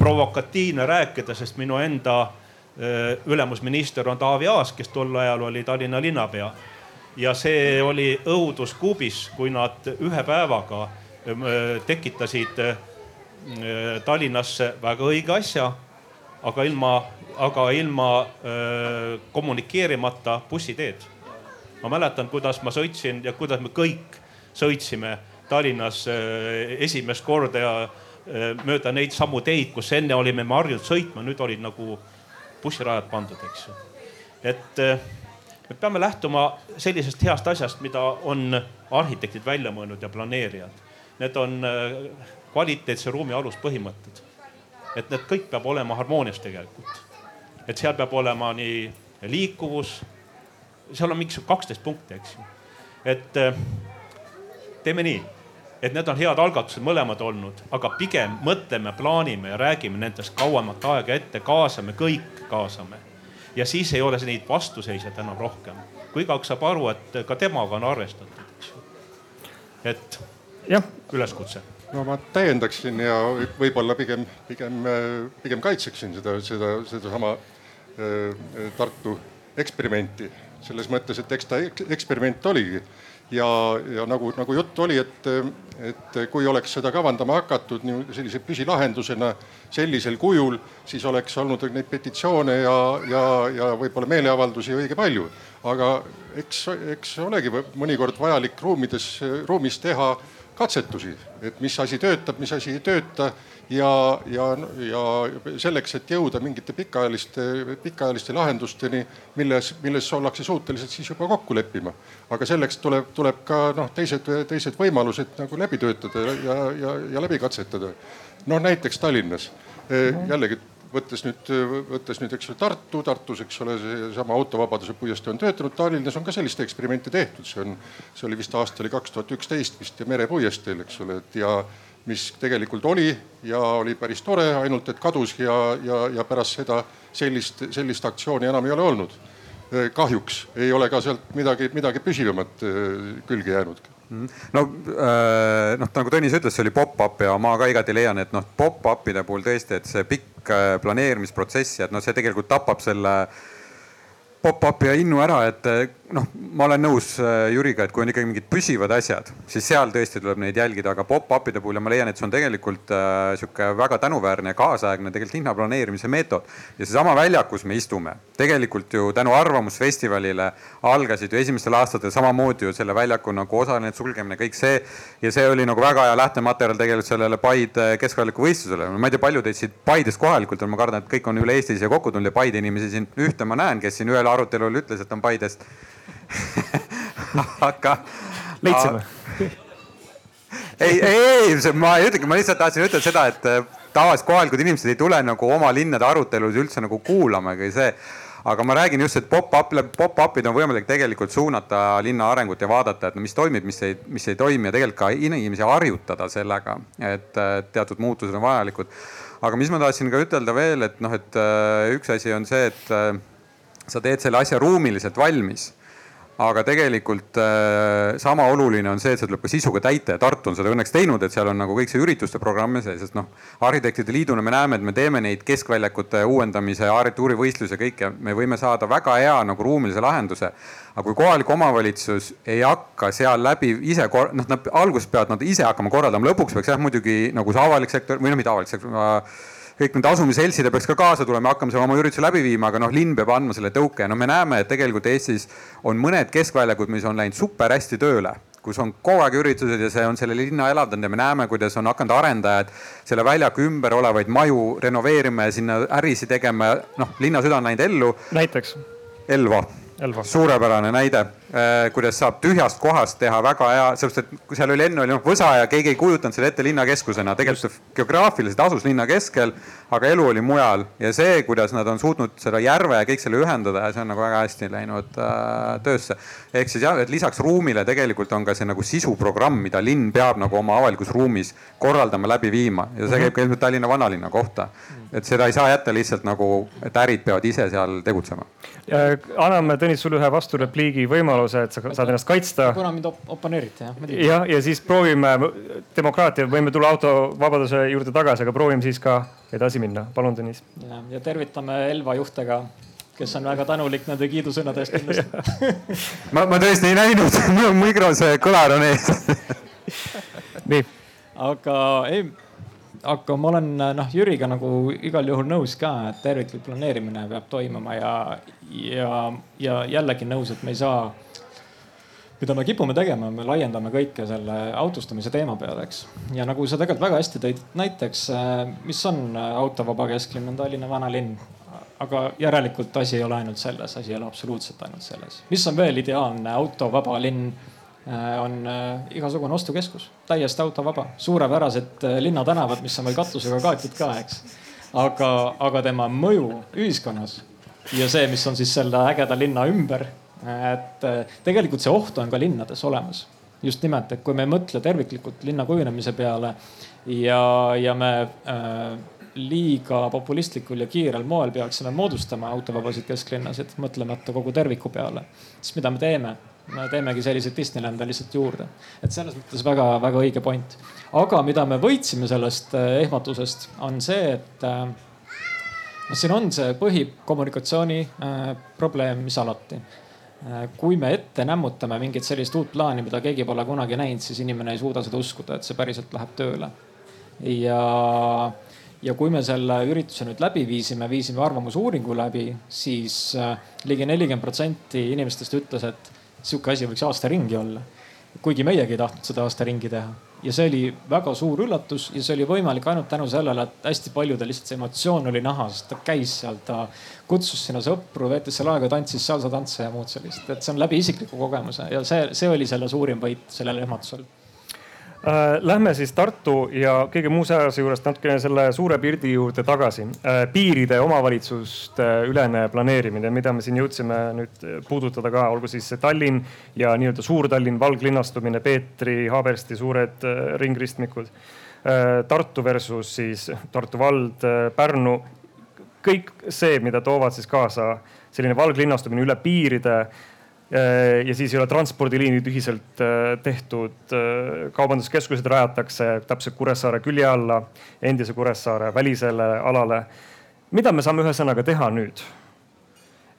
provokatiivne rääkida, sest minu enda ülemusminister on Taavi Aas, kes tol ajal oli Tallinna linnapea. ja see oli õuduskuubis, kui nad ühe päevaga tekitasid Tallinnasse väga õige asja, aga ilma, aga ilma kommunikeerimata bussiteed. ma mäletan, kuidas ma sõitsin ja kuidas me kõik sõitsime Tallinnas esimest korda ja mööda neid samu teid, kus enne olime me harjunud sõitma, nüüd olid nagu bussirajad pandud, eks ju. et me peame lähtuma sellisest heast asjast, mida on arhitektid välja mõelnud ja planeerijad. Need on kvaliteetse ruumi aluspõhimõtted. et need kõik peab olema harmoonias tegelikult. et seal peab olema nii liikuvus, seal on mingisugune kaksteist punkti, eks ju. et teeme nii, et need on head algatused mõlemad olnud, aga pigem mõtleme, plaanime ja räägime nendest kauemat aega ette, kaasame kõik, kaasame. ja siis ei ole neid vastuseisjaid enam rohkem, kui igaüks saab aru, et ka temaga on arvestatud, eks ju. et jah, üleskutse. No ma täiendaksin ja võib-olla pigem, pigem, pigem kaitseksin seda, seda, sedasama äh, Tartu eksperimenti. Selles mõttes, et eks ta eksperiment oligi ja, ja nagu, nagu juttu oli, et, et kui oleks seda kavandama hakatud nii sellise püsilahendusena sellisel kujul, siis oleks olnud neid petitsioone ja, ja, ja võib-olla meeleavaldusi õige palju. aga eks, eks olegi mõnikord vajalik ruumides, ruumis teha katsetusi, et mis asi töötab, mis asi ei tööta ja, ja, ja selleks, et jõuda mingite pikaajaliste, pikaajaliste lahendusteni, milles, milles ollakse suutelised siis juba kokku leppima. aga selleks tuleb, tuleb ka noh, teised, teised võimalused nagu läbi töötada ja, ja, ja läbi katsetada. noh, näiteks Tallinnas jällegi võttes nüüd, võttes nüüd, eks ju Tartu, Tartus, eks ole, seesama autovabaduse puiestee on töötanud, Tallinnas on ka sellist eksperimente tehtud, see on, see oli vist aasta oli kaks tuhat üksteist vist ja merepuiesteel, eks ole, et ja mis tegelikult oli ja oli päris tore, ainult et kadus ja, ja, ja pärast seda sellist, sellist aktsiooni enam ei ole olnud. kahjuks ei ole ka sealt midagi, midagi püsivamat külge jäänud Mhm. no äh, noh, nagu Tõnis ütles, see oli pop-up ja ma ka igati leian, et noh, pop-up'ide puhul tõesti, et see pikk äh, planeerimisprotsess ja et noh, see tegelikult tapab selle pop-up'i ja innu ära, et noh, ma olen nõus äh, Jüriga, et kui on ikkagi mingid püsivad asjad, siis seal tõesti tuleb neid jälgida, aga pop-up'ide puhul ja ma leian, et see on tegelikult äh, sihuke väga tänuväärne ja kaasaegne tegelikult linna planeerimise meetod. ja seesama väljak, kus me istume, tegelikult ju tänu Arvamusfestivalile algasid ju esimestel aastatel samamoodi ju selle väljaku nagu osaline sulgemine, kõik see. ja see oli nagu väga hea lähtematerjal tegelikult sellele Paide keskväljaku võistlusele. ma ei tea, palju teid siit Paidest kohalikult on, ma kardan, et kõik on üle Eesti siia kokku tulnud ja Paide inimesi siin ühte ma näen, kes siin ühel arutelul ütles, et on Paidest aga. leidsime. ei, ei, ei, ma ei ütlegi, ma lihtsalt tahtsin ütelda seda, et äh, tavaliselt kohalikud inimesed ei tule nagu oma linnade arutelusid üldse nagu kuulama ega see aga ma räägin just, et pop-up, pop-up'id on võimalik tegelikult suunata linna arengut ja vaadata, et no mis toimib, mis ei, mis ei toimi ja tegelikult ka inimesi harjutada sellega, et teatud muutused on vajalikud. aga mis ma tahtsin ka ütelda veel, et noh, et äh, üks asi on see, et äh, sa teed selle asja ruumiliselt valmis aga tegelikult äh, sama oluline on see, et see tuleb ka sisuga täita ja Tartu on seda õnneks teinud, et seal on nagu kõik see ürituste programm ja see, sest noh, arhitektide liiduna me näeme, et me teeme neid keskväljakute uuendamise, arhitektuurivõistlusi ja kõike, me võime saada väga hea nagu ruumilise lahenduse. aga kui kohalik omavalitsus ei hakka seal läbi ise, noh, nad alguses peavad nad ise hakkama korraldama, lõpuks peaks jah muidugi nagu see avalik sektor või noh, mitte avalik sektor kõik need asumisseltsid peaks ka kaasa tulema, hakkame seal oma üritusi läbi viima, aga noh, linn peab andma selle tõuke. no me näeme, et tegelikult Eestis on mõned keskväljakud, mis on läinud super hästi tööle kus on kogu aeg üritused ja see on selle linna elavdanud ja me näeme, kuidas on hakanud arendajad selle väljaku ümber olevaid maju renoveerima ja sinna ärisid tegema ja noh, linna süda on läinud ellu. näiteks? Elva suurepärane näide, kuidas saab tühjast kohast teha väga hea, sellepärast et seal oli enne oli noh Võsa ja keegi ei kujutanud seda ette linnakeskusena, tegelikult geograafiliselt asus linna keskel, aga elu oli mujal ja see, kuidas nad on suutnud seda järve ja kõik selle ühendada ja see on nagu väga hästi läinud äh, töösse. ehk siis jah, et lisaks ruumile tegelikult on ka see nagu sisuprogramm, mida linn peab nagu oma avalikus ruumis korraldama, läbi viima ja see käib ka ilmselt Tallinna vanalinna kohta. et seda ei saa jätta lihtsalt nagu, et ärid peavad ise seal tegutsema. anname Tõnis sulle ühe vasturepliigi võimaluse, et sa saad ennast kaitsta. kuna mind op oponeeriti jah. jah, ja siis proovime demokraatia, võime tulla autovabaduse juurde tagasi, aga proovime siis ka edasi minna. palun, Tõnis. ja, ja tervitame Elva juhte ka kes on väga tänulik nende kiidusõnade eest kindlasti ma, ma tõesti ei näinud, mul mikro see kõlar on ees nii. aga ei, aga ma olen noh Jüriga nagu igal juhul nõus ka, et terviklik planeerimine peab toimuma ja, ja, ja jällegi nõus, et me ei saa mida me kipume tegema, me laiendame kõike selle autostumise teema peale, eks. ja nagu sa tegelikult väga hästi tõid näiteks, mis on autovaba kesklinn, on Tallinna vanalinn. aga järelikult asi ei ole ainult selles, asi ei ole absoluutselt ainult selles. mis on veel ideaalne autovaba linn? on igasugune ostukeskus, täiesti autovaba, suurepärased linnatänavad, mis on veel katusega kaetud ka, eks. aga, aga tema mõju ühiskonnas ja see, mis on siis selle ägeda linna ümber et äh, tegelikult see oht on ka linnades olemas. just nimelt, et kui me ei mõtle terviklikult linna kujunemise peale ja, ja me äh, liiga populistlikul ja kiirel moel peaksime moodustama autovabasid kesklinnasid, mõtlemata kogu terviku peale, siis mida me teeme? me teemegi selliseid Disneylande lihtsalt juurde. et selles mõttes väga-väga õige point. aga mida me võitsime sellest äh, ehmatusest, on see, et äh, noh, siin on see põhikommunikatsiooni äh, probleem, mis alati Äh, kui me ette nämmutame mingit sellist uut plaani, mida keegi pole kunagi näinud, siis inimene ei suuda seda uskuda, et see päriselt läheb tööle. ja, ja kui me selle ürituse nüüd läbi viisime, viisime arvamusuuringu läbi, siis äh, ligi nelikümmend protsenti inimestest ütles, et sihuke asi võiks aasta ringi olla. Kuigi meiegi ei tahtnud seda aasta ringi teha. Ja see oli väga suur üllatus ja see oli võimalik ainult tänu sellele, et hästi paljudel lihtsalt see emotsioon oli näha, sest ta käis seal, ta kutsus sinna sõpru, veetis seal aega, tantsis salsa tantse ja muud sellist, et see on läbi isikliku kogemuse ja see, see oli selle suurim võit sellel ehmatusel lähme siis Tartu ja kõige muu säärase juurest natukene selle suure pildi juurde tagasi. Äh, piiride omavalitsuste ülene planeerimine, mida me siin jõudsime nüüd puudutada ka, olgu siis see Tallinn ja nii-öelda Suur-Tallinn, valglinnastumine, Peetri, Haabersti suured äh, ringristmikud. Tartu versus siis Tartu vald, Pärnu. kõik see, mida toovad siis kaasa selline valglinnastumine üle piiride Äh, ja siis ei ole transpordiliinid ühiselt äh, tehtud. Äh, kaubanduskeskused rajatakse täpselt Kuressaare külje alla, endise Kuressaare välisele alale. mida me saame ühesõnaga teha nüüd?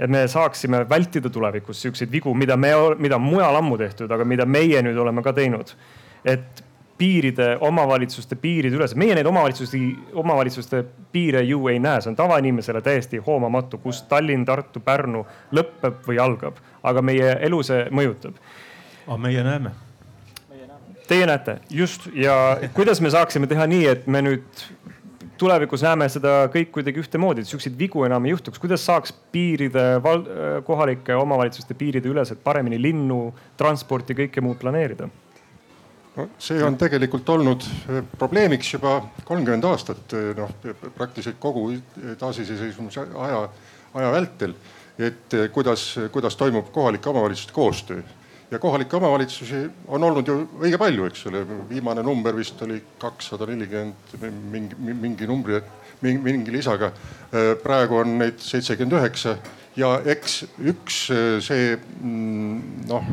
et me saaksime vältida tulevikus siukseid vigu, mida me, mida mujal ammu tehtud, aga mida meie nüüd oleme ka teinud. et piiride, omavalitsuste piirid üles, meie neid omavalitsusi, omavalitsuste piire ju ei näe, see on tavainimesele täiesti hoomamatu, kus Tallinn, Tartu, Pärnu lõpeb või algab, aga meie elu see mõjutab. aga meie näeme. Teie näete, just ja kuidas me saaksime teha nii, et me nüüd tulevikus näeme seda kõik kuidagi ühtemoodi, et siukseid vigu enam ei juhtuks. kuidas saaks piiride, kohalike omavalitsuste piiride üleselt paremini linnu, transporti, kõike muud planeerida? See on tegelikult olnud eh, probleemiks juba kolmkümmend aastat, eh, noh praktiliselt kogu taasiseseisvumise aja, aja vältel. et eh, kuidas, kuidas toimub kohalike omavalitsuste koostöö ja kohalikke omavalitsusi on olnud ju õige palju, eks ole, viimane number vist oli kakssada nelikümmend mingi, mingi numbri, mingi, mingi lisaga. praegu on neid seitsekümmend üheksa ja eks üks see mm, noh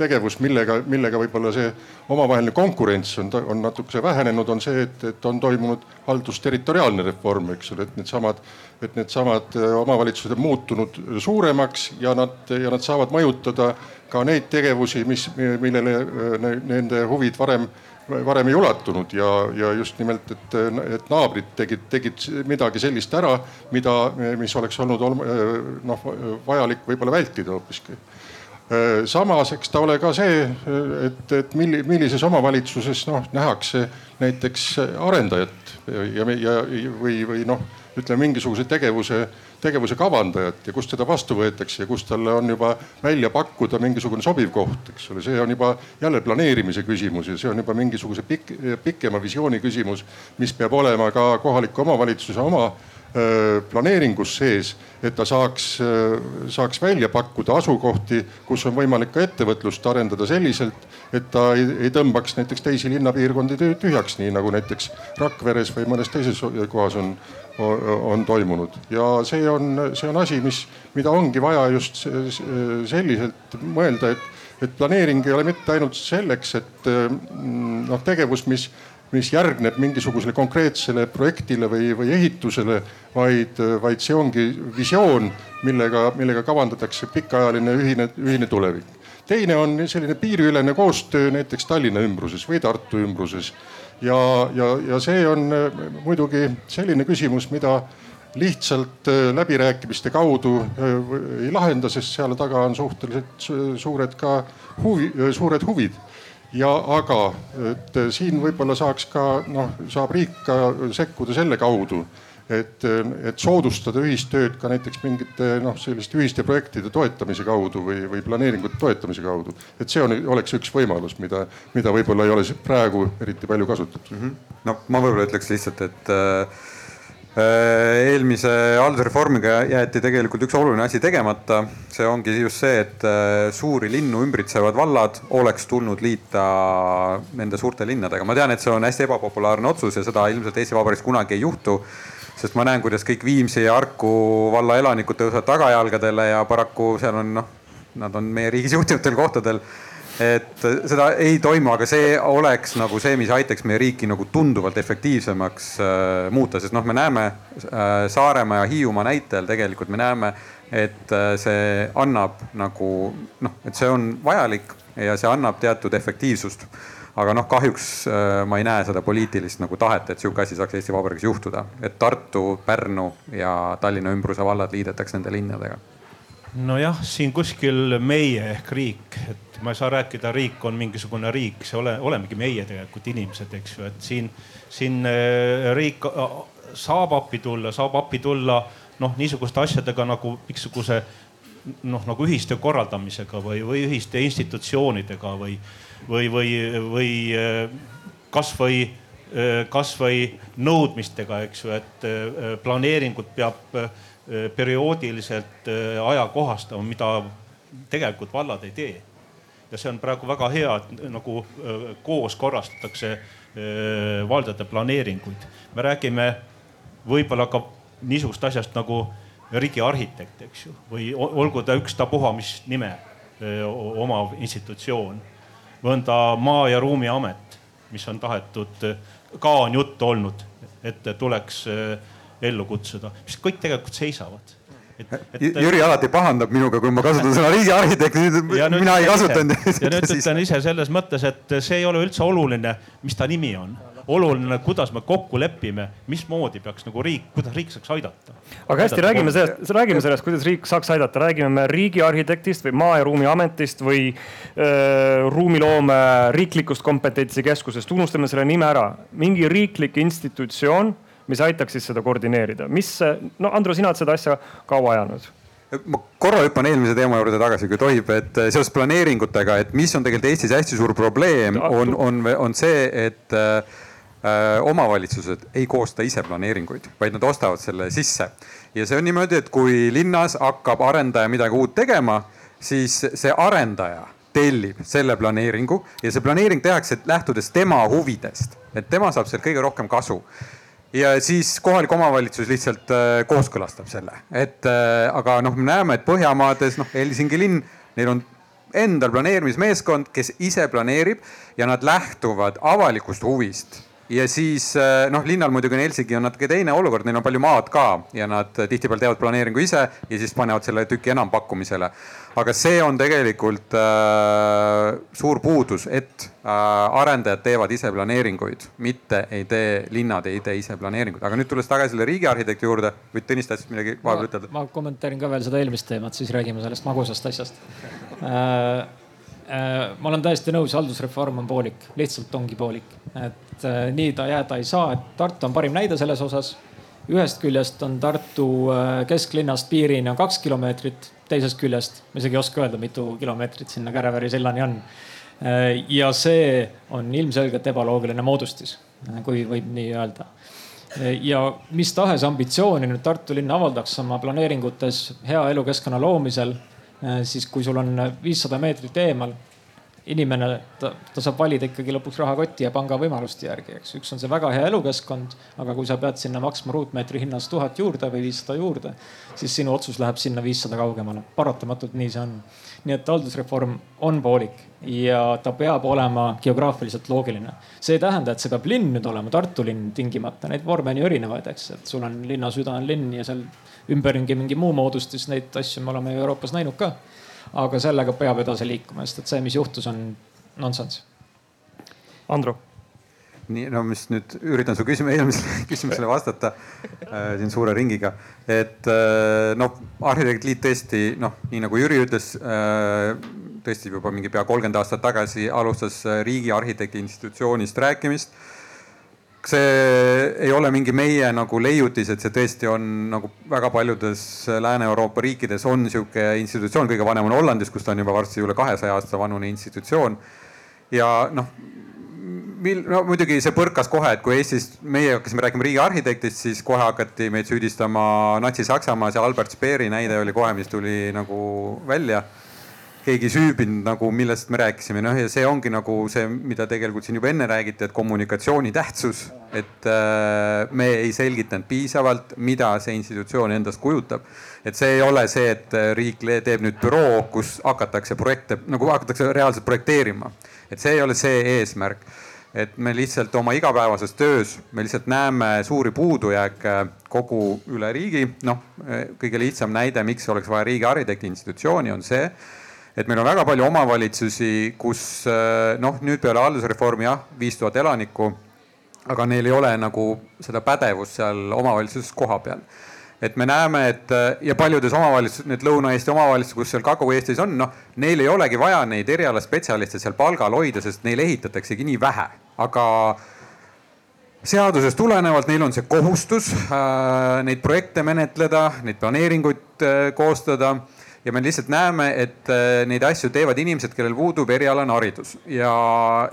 tegevus, millega, millega võib-olla see omavaheline konkurents on, on natukese vähenenud, on see, et, et on toimunud haldusterritoriaalne reform, eks ole, et needsamad, et needsamad äh, omavalitsused on muutunud suuremaks ja nad, ja nad saavad mõjutada ka neid tegevusi, mis, millele äh, nende huvid varem varem ei ulatunud ja, ja just nimelt, et, et naabrid tegid, tegid midagi sellist ära, mida, mis oleks olnud äh, noh, vajalik võib-olla vältida hoopiski samas, eks ta ole ka see, et, et milli, millises omavalitsuses noh nähakse näiteks arendajat ja, ja või, või noh, ütleme mingisuguse tegevuse, tegevuse kavandajat ja kust teda vastu võetakse ja kus talle on juba välja pakkuda mingisugune sobiv koht, eks ole, see on juba jälle planeerimise küsimus ja see on juba mingisuguse pik, pikema visiooni küsimus, mis peab olema ka kohaliku omavalitsuse oma Äh, planeeringus sees, et ta saaks, äh, saaks välja pakkuda asukohti, kus on võimalik ka ettevõtlust arendada selliselt, et ta ei, ei tõmbaks näiteks teisi linnapiirkondi tühjaks, nii nagu näiteks Rakveres või mõnes teises kohas on, on toimunud. ja see on, see on asi, mis, mida ongi vaja just selliselt mõelda, et, et planeering ei ole mitte ainult selleks, et mm, noh, tegevus, mis mis järgneb mingisugusele konkreetsele projektile või, või ehitusele, vaid, vaid see ongi visioon, millega, millega kavandatakse pikaajaline ühine, ühine tulevik. teine on selline piiriülene koostöö näiteks Tallinna ümbruses või Tartu ümbruses. ja, ja, ja see on muidugi selline küsimus, mida lihtsalt läbirääkimiste kaudu ei lahenda, sest seal taga on suhteliselt suured ka huvi, suured huvid ja aga, et siin võib-olla saaks ka noh, saab riik ka sekkuda selle kaudu, et, et soodustada ühistööd ka näiteks mingite noh, selliste ühiste projektide toetamise kaudu või, või planeeringute toetamise kaudu. et see on, oleks üks võimalus, mida, mida võib-olla ei ole praegu eriti palju kasutatud mm. -hmm. no ma võib-olla ütleks lihtsalt, et äh, eelmise haldusreformiga jäeti tegelikult üks oluline asi tegemata. see ongi just see, et äh, suuri linnu ümbritsevad vallad oleks tulnud liita nende suurte linnadega. ma tean, et see on hästi ebapopulaarne otsus ja seda ilmselt Eesti Vabariigis kunagi ei juhtu. sest ma näen, kuidas kõik Viimsi ja Harku valla elanikud tõusevad tagajalgadele ja paraku seal on noh, nad on meie riigis juhtivatel kohtadel et seda ei toimu, aga see oleks nagu see, mis aitaks meie riiki nagu tunduvalt efektiivsemaks äh, muuta, sest noh, me näeme äh, Saaremaa ja Hiiumaa näitel tegelikult me näeme, et äh, see annab nagu noh, et see on vajalik ja see annab teatud efektiivsust. aga noh, kahjuks äh, ma ei näe seda poliitilist nagu tahet, et sihuke asi saaks Eesti Vabariigis juhtuda, et Tartu, Pärnu ja Tallinna ümbruse vallad liidetaks nende linnadega nojah, siin kuskil meie ehk riik, et ma ei saa rääkida, riik on mingisugune riik, see ole, olemegi meie tegelikult inimesed, eks ju, et siin, siin äh, riik äh, saab appi tulla, saab appi tulla noh, niisuguste asjadega nagu mingisuguse noh, nagu ühistöö korraldamisega või, või ühiste institutsioonidega või, või, või, või äh, kasvõi, kasvõi nõudmistega, eks ju, et planeeringut peab perioodiliselt ajakohastama, mida tegelikult vallad ei tee. Ja see on praegu väga hea, et nagu äh, koos korrastatakse valdade planeeringuid. me räägime võib-olla ka niisugust asjast nagu riigiarhitekt, eks ju, või olgu ta ükstapuha mis nime omav institutsioon. või on ta Maa- ja Ruumiamet, mis on tahetud, ka on juttu olnud, et tuleks ellu kutsuda, mis kõik tegelikult seisavad. Et, et, Jüri alati pahandab minuga, kui ma kasutan sõna riigiarhitekt, mina ei kasutanud. ja nüüd ütlen ise selles mõttes, et see ei ole üldse oluline, mis ta nimi on oluline, kuidas me kokku lepime, mismoodi peaks nagu riik, kuidas riik saaks aidata. aga hästi, räägime sellest, räägime sellest, kuidas riik saaks aidata, räägime me riigiarhitektist või Maa- ja Ruumiametist või äh, ruumiloome riiklikust kompetentsikeskusest, unustame selle nime ära. mingi riiklik institutsioon mis aitaks siis seda koordineerida. mis, no Andro, sina oled seda asja kaua ajanud ma korra hüppan eelmise teema juurde tagasi, kui tohib, et eh, seoses planeeringutega, et mis on tegelikult Eestis hästi suur probleem, on, on, on see, et äh, omavalitsused ei koosta ise planeeringuid, vaid nad ostavad selle sisse. ja see on niimoodi, et kui linnas hakkab arendaja midagi uut tegema, siis see arendaja tellib selle planeeringu ja see planeering tehakse lähtudes tema huvidest, et tema saab sealt kõige rohkem kasu ja siis kohalik omavalitsus lihtsalt äh, kooskõlastab selle, et äh, aga noh, me näeme, et Põhjamaades noh, Helsingi linn, neil on endal planeerimismeeskond, kes ise planeerib ja nad lähtuvad avalikust huvist ja siis äh, noh, linnal muidugi on Helsingi on natuke teine olukord, neil on palju maad ka ja nad tihtipeale teevad planeeringu ise ja siis panevad selle tüki enampakkumisele aga see on tegelikult äh, suur puudus, et äh, arendajad teevad ise planeeringuid, mitte ei tee, linnad ei tee ise planeeringuid. aga nüüd tulles tagasi selle riigiarhitekti juurde, või Tõnis tahtsid midagi vahepeal ütelda? ma kommenteerin ka veel seda eelmist teemat, siis räägime sellest magusast asjast äh, ma olen täiesti nõus, haldusreform on poolik, lihtsalt ongi poolik, et äh, nii ta jääda ei saa, et Tartu on parim näide selles osas. ühest küljest on Tartu äh, kesklinnast piirini on kaks kilomeetrit teisest küljest ma isegi ei oska öelda, mitu kilomeetrit sinna Käreväri sillani on. ja see on ilmselgelt ebaloogiline moodustis, kui võib nii öelda. ja mis tahes ambitsiooni nüüd Tartu linn avaldaks oma planeeringutes hea elukeskkonna loomisel, siis kui sul on viissada meetrit eemal inimene, ta, ta saab valida ikkagi lõpuks rahakoti ja panga võimaluste järgi, eks. üks on see väga hea elukeskkond, aga kui sa pead sinna maksma ruutmeetri hinnas tuhat juurde või viissada juurde, siis sinu otsus läheb sinna viissada kaugemale. paratamatult nii see on. nii et haldusreform on poolik ja ta peab olema geograafiliselt loogiline. see ei tähenda, et see peab linn nüüd olema, Tartu linn tingimata, neid vorme on ju erinevaid, eks, et sul on linna süda on linn ja seal ümberringi mingi muu moodustis, neid asju me oleme ju Euroopas näinud ka aga sellega peab edasi liikuma, sest et see, mis juhtus, on nonsense. Andro nii, no mis nüüd üritan su küsimuse, eelmisele küsimusele vastata äh, siin suure ringiga. et äh, noh, Arhitektliit tõesti noh, nii nagu Jüri ütles äh,, tõesti juba mingi pea kolmkümmend aastat tagasi alustas äh, riigi arhitekti institutsioonist rääkimist. See ei ole mingi meie nagu leiutis, et see tõesti on nagu väga paljudes Lääne-Euroopa riikides on sihuke institutsioon, kõige vanem on Hollandis, kus ta on juba varsti üle kahesaja aasta vanune institutsioon. ja noh mil-, no muidugi see põrkas kohe, et kui Eestis meie hakkasime rääkima riigiarhitektist, siis kohe hakati meid süüdistama Natsi-Saksamaas ja Albert Speeri näide oli kohe, mis tuli nagu välja. Keegi süübinud nagu, millest me rääkisime, noh ja see ongi nagu see, mida tegelikult siin juba enne räägiti, et kommunikatsiooni tähtsus. et äh, me ei selgitanud piisavalt, mida see institutsioon endast kujutab. et see ei ole see, et riik teeb nüüd büroo, kus hakatakse projekte nagu hakatakse reaalselt projekteerima. et see ei ole see eesmärk et me lihtsalt oma igapäevases töös, me lihtsalt näeme suuri puudujääke kogu üle riigi. noh, kõige lihtsam näide, miks oleks vaja riigi arhitekti institutsiooni, on see, et meil on väga palju omavalitsusi, kus noh, nüüd peale haldusreformi jah, viis tuhat elanikku, aga neil ei ole nagu seda pädevust seal omavalitsuses kohapeal et me näeme, et ja paljudes omavalitsustes, need Lõuna-Eesti omavalitsused, kus seal Kagu-Eestis on, noh, neil ei olegi vaja neid erialaspetsialiste seal palgal hoida, sest neil ehitataksegi nii vähe, aga seadusest tulenevalt neil on see kohustus äh, neid projekte menetleda, neid planeeringuid äh, koostada ja me lihtsalt näeme, et äh, neid asju teevad inimesed, kellel puudub erialane haridus. Ja,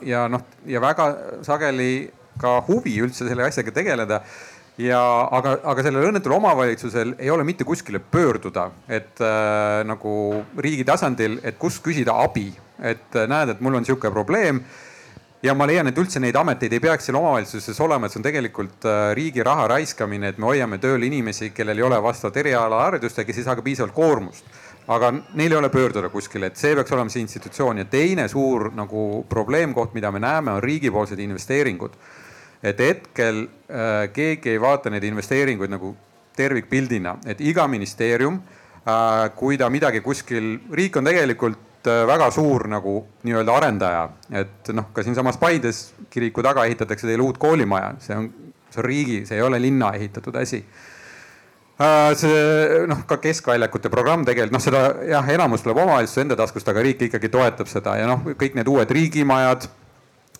ja noh, ja väga sageli ka huvi üldse selle asjaga tegeleda. Ja aga, aga sellel õnnetul omavalitsusel ei ole mitte kuskile pöörduda, et äh, nagu riigi tasandil, et kust küsida abi, et äh, näed, et mul on sihuke probleem. ja ma leian, et üldse neid ameteid ei peaks seal omavalitsuses olema, et see on tegelikult äh, riigi raha raiskamine, et me hoiame tööl inimesi, kellel ei ole vastavat erialaharidust ja kes ei saa ka piisavalt koormust aga neil ei ole pöörduda kuskile, et see peaks olema see institutsioon. Ja teine suur nagu probleemkoht, mida me näeme, on riigipoolsed investeeringud. Et hetkel äh, keegi ei vaata neid investeeringuid nagu tervikpildina, et iga ministeerium äh,, kui ta midagi kuskil, riik on tegelikult äh, väga suur nagu nii-öelda arendaja, et noh, ka siinsamas Paides kiriku taga ehitatakse teile uut koolimaja, see on, see on riigi, see ei ole linna ehitatud asi see noh, ka keskväljakute programm tegelikult noh, seda jah, enamus tuleb omavalitsuse enda taskust, aga riik ikkagi toetab seda ja noh, kõik need uued riigimajad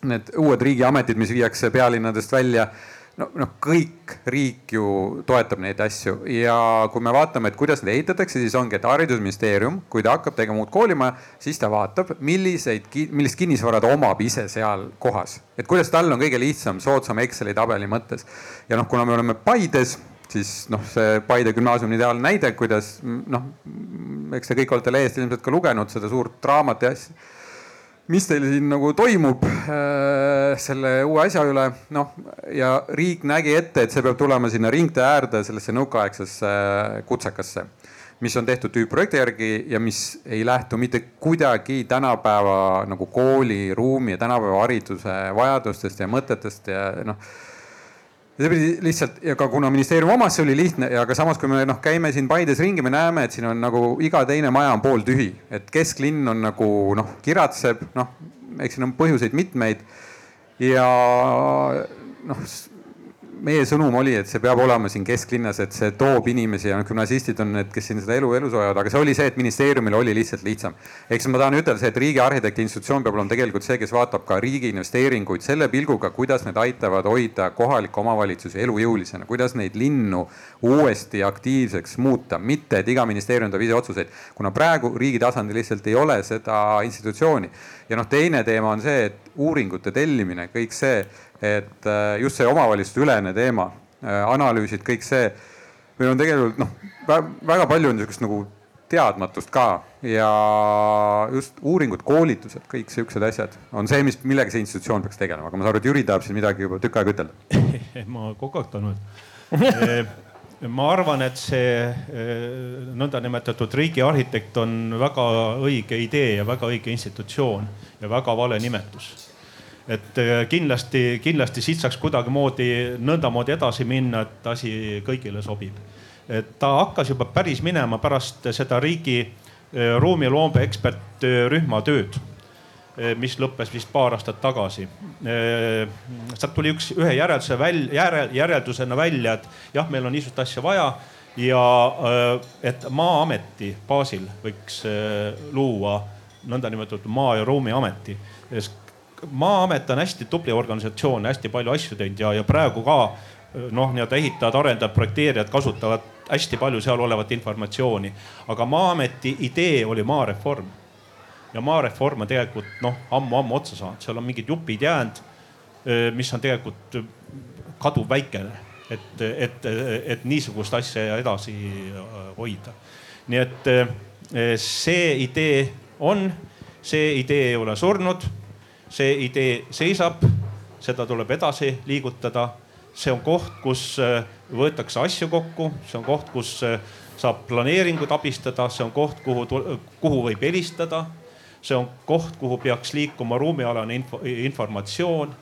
need uued riigiametid, mis viiakse pealinnadest välja no, noh, kõik riik ju toetab neid asju ja kui me vaatame, et kuidas neid ehitatakse, siis ongi, et haridusministeerium, kui ta hakkab tegema uut koolimaja, siis ta vaatab, milliseid, millist kinnisvara ta omab ise seal kohas. et kuidas tal on kõige lihtsam, soodsam Exceli tabeli mõttes. ja noh, kuna me oleme Paides, siis noh, see Paide gümnaasium on ideaalne näide, kuidas noh, eks te kõik olete lehest ilmselt ka lugenud seda suurt draamat ja asja. Mis teil siin nagu toimub äh, selle uue asja üle, noh ja riik nägi ette, et see peab tulema sinna ringtee äärde sellesse nõukaaegsesse äh, kutsekasse, mis on tehtud tüüpprojekti järgi ja mis ei lähtu mitte kuidagi tänapäeva nagu kooliruumi ja tänapäeva hariduse vajadustest ja mõtetest ja noh see pidi lihtsalt ja ka kuna ministeeriumi omas see oli lihtne ja ka samas, kui me noh, käime siin Paides ringi, me näeme, et siin on nagu iga teine maja on pooltühi, et kesklinn on nagu noh, kiratseb, noh, eks siin on põhjuseid mitmeid. ja noh, meie sõnum oli, et see peab olema siin kesklinnas, et see toob inimesi ja gümnasistid on need, kes siin seda elu elus hoiavad, aga see oli see, et ministeeriumil oli lihtsalt lihtsam. ehk siis ma tahan ütelda see, et riigi arhitekti institutsioon peab olema tegelikult see, kes vaatab ka riigi investeeringuid selle pilguga, kuidas need aitavad hoida kohalikke omavalitsusi elujõulisena, kuidas neid linnu uuesti aktiivseks muuta, mitte et iga ministeerium teeb ise otsuseid, kuna praegu riigi tasandil lihtsalt ei ole seda institutsiooni. ja noh, teine teema on see, et uuringute tellimine, kõik see et äh, just see omavalitsuste ülene teema, äh, analüüsid, kõik see. meil on tegelikult noh, väga palju on niisugust nagu teadmatust ka ja just uuringud, koolitused, kõik siuksed asjad on see, mis, millega see institutsioon peaks tegelema, aga ma saan aru, et Jüri tahab siin midagi juba tükk aega ütelda. ma kokatan nüüd ma arvan, et see nõndanimetatud riigiarhitekt on väga õige idee ja väga õige institutsioon ja väga vale nimetus et äh, kindlasti, kindlasti siit saaks kuidagimoodi nõndamoodi edasi minna, et asi kõigile sobib. et ta hakkas juba päris minema pärast seda riigi ruumiloome ekspertrühma tööd mis lõppes vist paar aastat tagasi. sealt tuli üks, ühe järelduse välja, järel, järeldusena välja, et jah, meil on niisugust asja vaja ja et Maa-ameti baasil võiks luua nõndanimetatud Maa ja Ruumiameti. Maa-amet on hästi tubli organisatsioon, hästi palju asju teinud ja, ja praegu ka noh, nii-öelda ehitajad, arendajad, projekteerijad kasutavad hästi palju seal olevat informatsiooni. aga Maa-ameti idee oli maareform. ja maareform on tegelikult noh, ammu-ammu otsa saanud, seal on mingid jupid jäänud, mis on tegelikult kaduvväikene, et, et, et niisugust asja edasi hoida. nii et see idee on, see idee ei ole surnud, see idee seisab, seda tuleb edasi liigutada. see on koht, kus äh, võetakse asju kokku, see on koht, kus äh, saab planeeringut abistada, see on koht, kuhu, kuhu võib helistada. see on koht, kuhu peaks liikuma ruumialane info, informatsioon.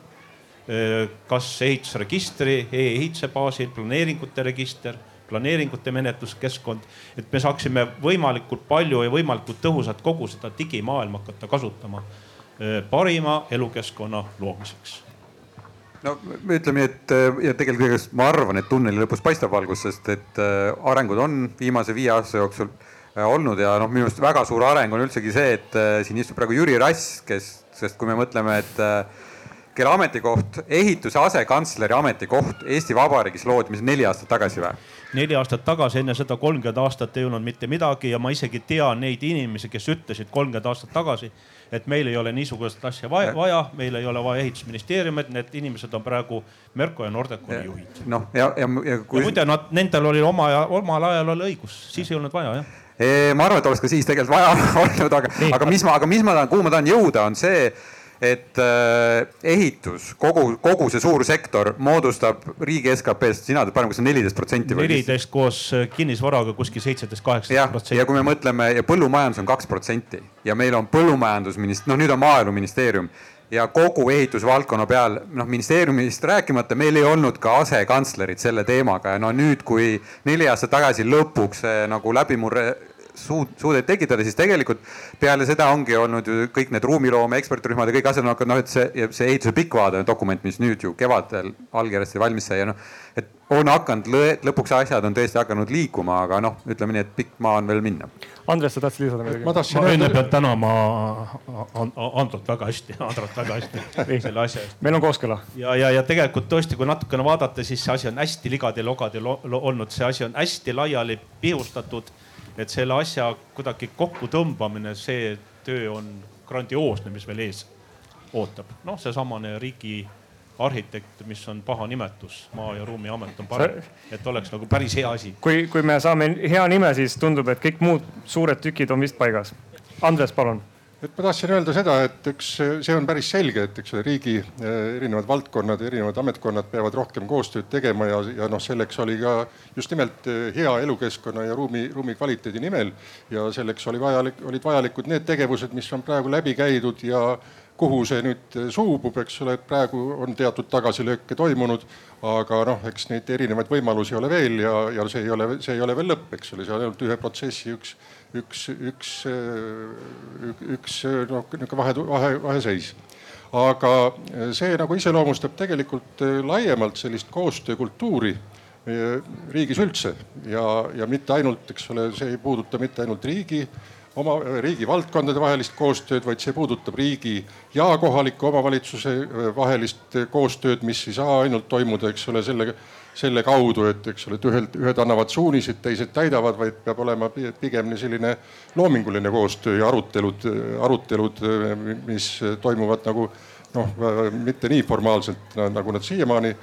Äh, kas ehitusregistri e, e-ehituse baasil, planeeringute register planeeringute menetluskeskkond, et me saaksime võimalikult palju ja võimalikult tõhusalt kogu seda digimaailma hakata kasutama parima elukeskkonna loomiseks. No ütleme nii, et ja tegelikult ma arvan, et tunneli lõpus paistab valgus, sest et äh, arengud on viimase viie aasta jooksul äh, olnud ja noh, minu arust väga suur areng on üldsegi see, et siin istub praegu Jüri Rass, kes, sest kui me mõtleme, et kelle ametikoht, ehituse asekantsleri ametikoht Eesti Vabariigis loodi, mis neli aastat tagasi või? neli aastat tagasi, enne seda kolmkümmend aastat ei olnud mitte midagi ja ma isegi tean neid inimesi, kes ütlesid kolmkümmend aastat tagasi, et meil ei ole niisugust asja vaja, vaja, meil ei ole vaja ehitusministeeriumit, need inimesed on praegu Merko ja Nordeconi juhid. noh, ja, ja, ja kui. muide, nad, nendel oli oma, omal ajal oli õigus, siis ei olnud vaja jah ma arvan, et oleks ka siis tegelikult vaja olnud, aga, aga mis ma, aga mis ma tahan, kuhu ma tahan jõuda, on see et äh, ehitus, kogu, kogu see suur sektor moodustab riigi SKP-st, sina tead parem, kas see on neliteist protsenti või? neliteist koos äh, kinnisvaraga kuskil seitseteist, kaheksateist protsenti. ja kui me mõtleme ja põllumajandus on kaks protsenti ja meil on põllumajandusminist-, noh, nüüd on maaeluministeerium ja kogu ehitusvaldkonna peal, noh ministeeriumist rääkimata, meil ei olnud ka asekantslerit selle teemaga ja no nüüd, kui neli aastat tagasi lõpuks nagu läbimurre suud, suudeid tekitada, siis tegelikult peale seda ongi olnud ju kõik need ruumiloome ekspertrühmad ja kõik asjad on hakanud noh, et see, see ehituse pikk vaade dokument, mis nüüd ju kevadel allkirjastati valmis sai ja noh, et on hakanud lõpuks asjad on tõesti hakanud liikuma, aga noh, ütleme nii, et pikk maa on veel minna. Andres, sa tahtsid lisada midagi? ma tahtsin ma enne pean tänama Androt väga hästi, Androt väga hästi selle asja eest. meil on kooskõla. ja, ja, ja tegelikult tõesti, kui natukene vaadata, siis see asi on hästi ligadi-logadi olnud, see asi on hästi laiali pihustatud et selle asja kuidagi kokkutõmbamine, see töö on grandioosne, mis veel ees ootab. noh, seesamane riigi arhitekt, mis on paha nimetus, Maa- ja Ruumiamet on parem, et oleks nagu päris hea asi. kui, kui me saame hea nime, siis tundub, et kõik muud suured tükid on vist paigas. Andres, palun et ma tahtsin öelda seda, et üks, see on päris selge, et eks ole, riigi eh, erinevad valdkonnad, erinevad ametkonnad peavad rohkem koostööd tegema ja, ja noh, selleks oli ka just nimelt eh, hea elukeskkonna ja ruumi, ruumi kvaliteedi nimel. ja selleks oli vajalik, olid vajalikud need tegevused, mis on praegu läbi käidud ja kuhu see nüüd suubub, eks ole, et praegu on teatud tagasilööke toimunud, aga noh, eks neid erinevaid võimalusi ole veel ja, ja see ei ole, see ei ole veel lõpp, eks ole, see on ainult ühe protsessi üks üks, üks, üks noh, niisugune vahe, vahe, vaheseis. aga see nagu iseloomustab tegelikult laiemalt sellist koostöökultuuri riigis üldse ja, ja mitte ainult, eks ole, see ei puuduta mitte ainult riigi oma riigi valdkondade vahelist koostööd, vaid see puudutab riigi ja kohaliku omavalitsuse vahelist koostööd, mis ei saa ainult toimuda, eks ole, selle selle kaudu, et eks ole, et ühel, ühed annavad suuniseid, teised täidavad, vaid peab olema pigem selline loominguline koostöö ja arutelud, arutelud, mis toimuvad nagu noh, mitte nii formaalselt nagu nad siiamaani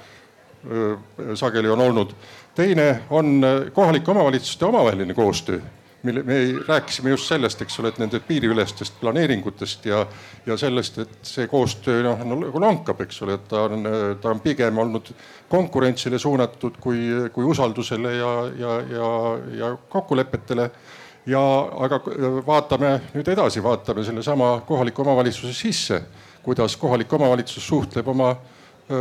sageli on olnud. teine on kohalike omavalitsuste omavaheline koostöö mille me rääkisime just sellest, eks ole, et nende piiriülestest planeeringutest ja, ja sellest, et see koostöö noh nagu lonkab, eks ole, et ta on, ta on pigem olnud konkurentsile suunatud kui, kui usaldusele ja, ja, ja, ja kokkulepetele. ja aga vaatame nüüd edasi, vaatame sellesama kohaliku omavalitsuse sisse, kuidas kohalik omavalitsus suhtleb oma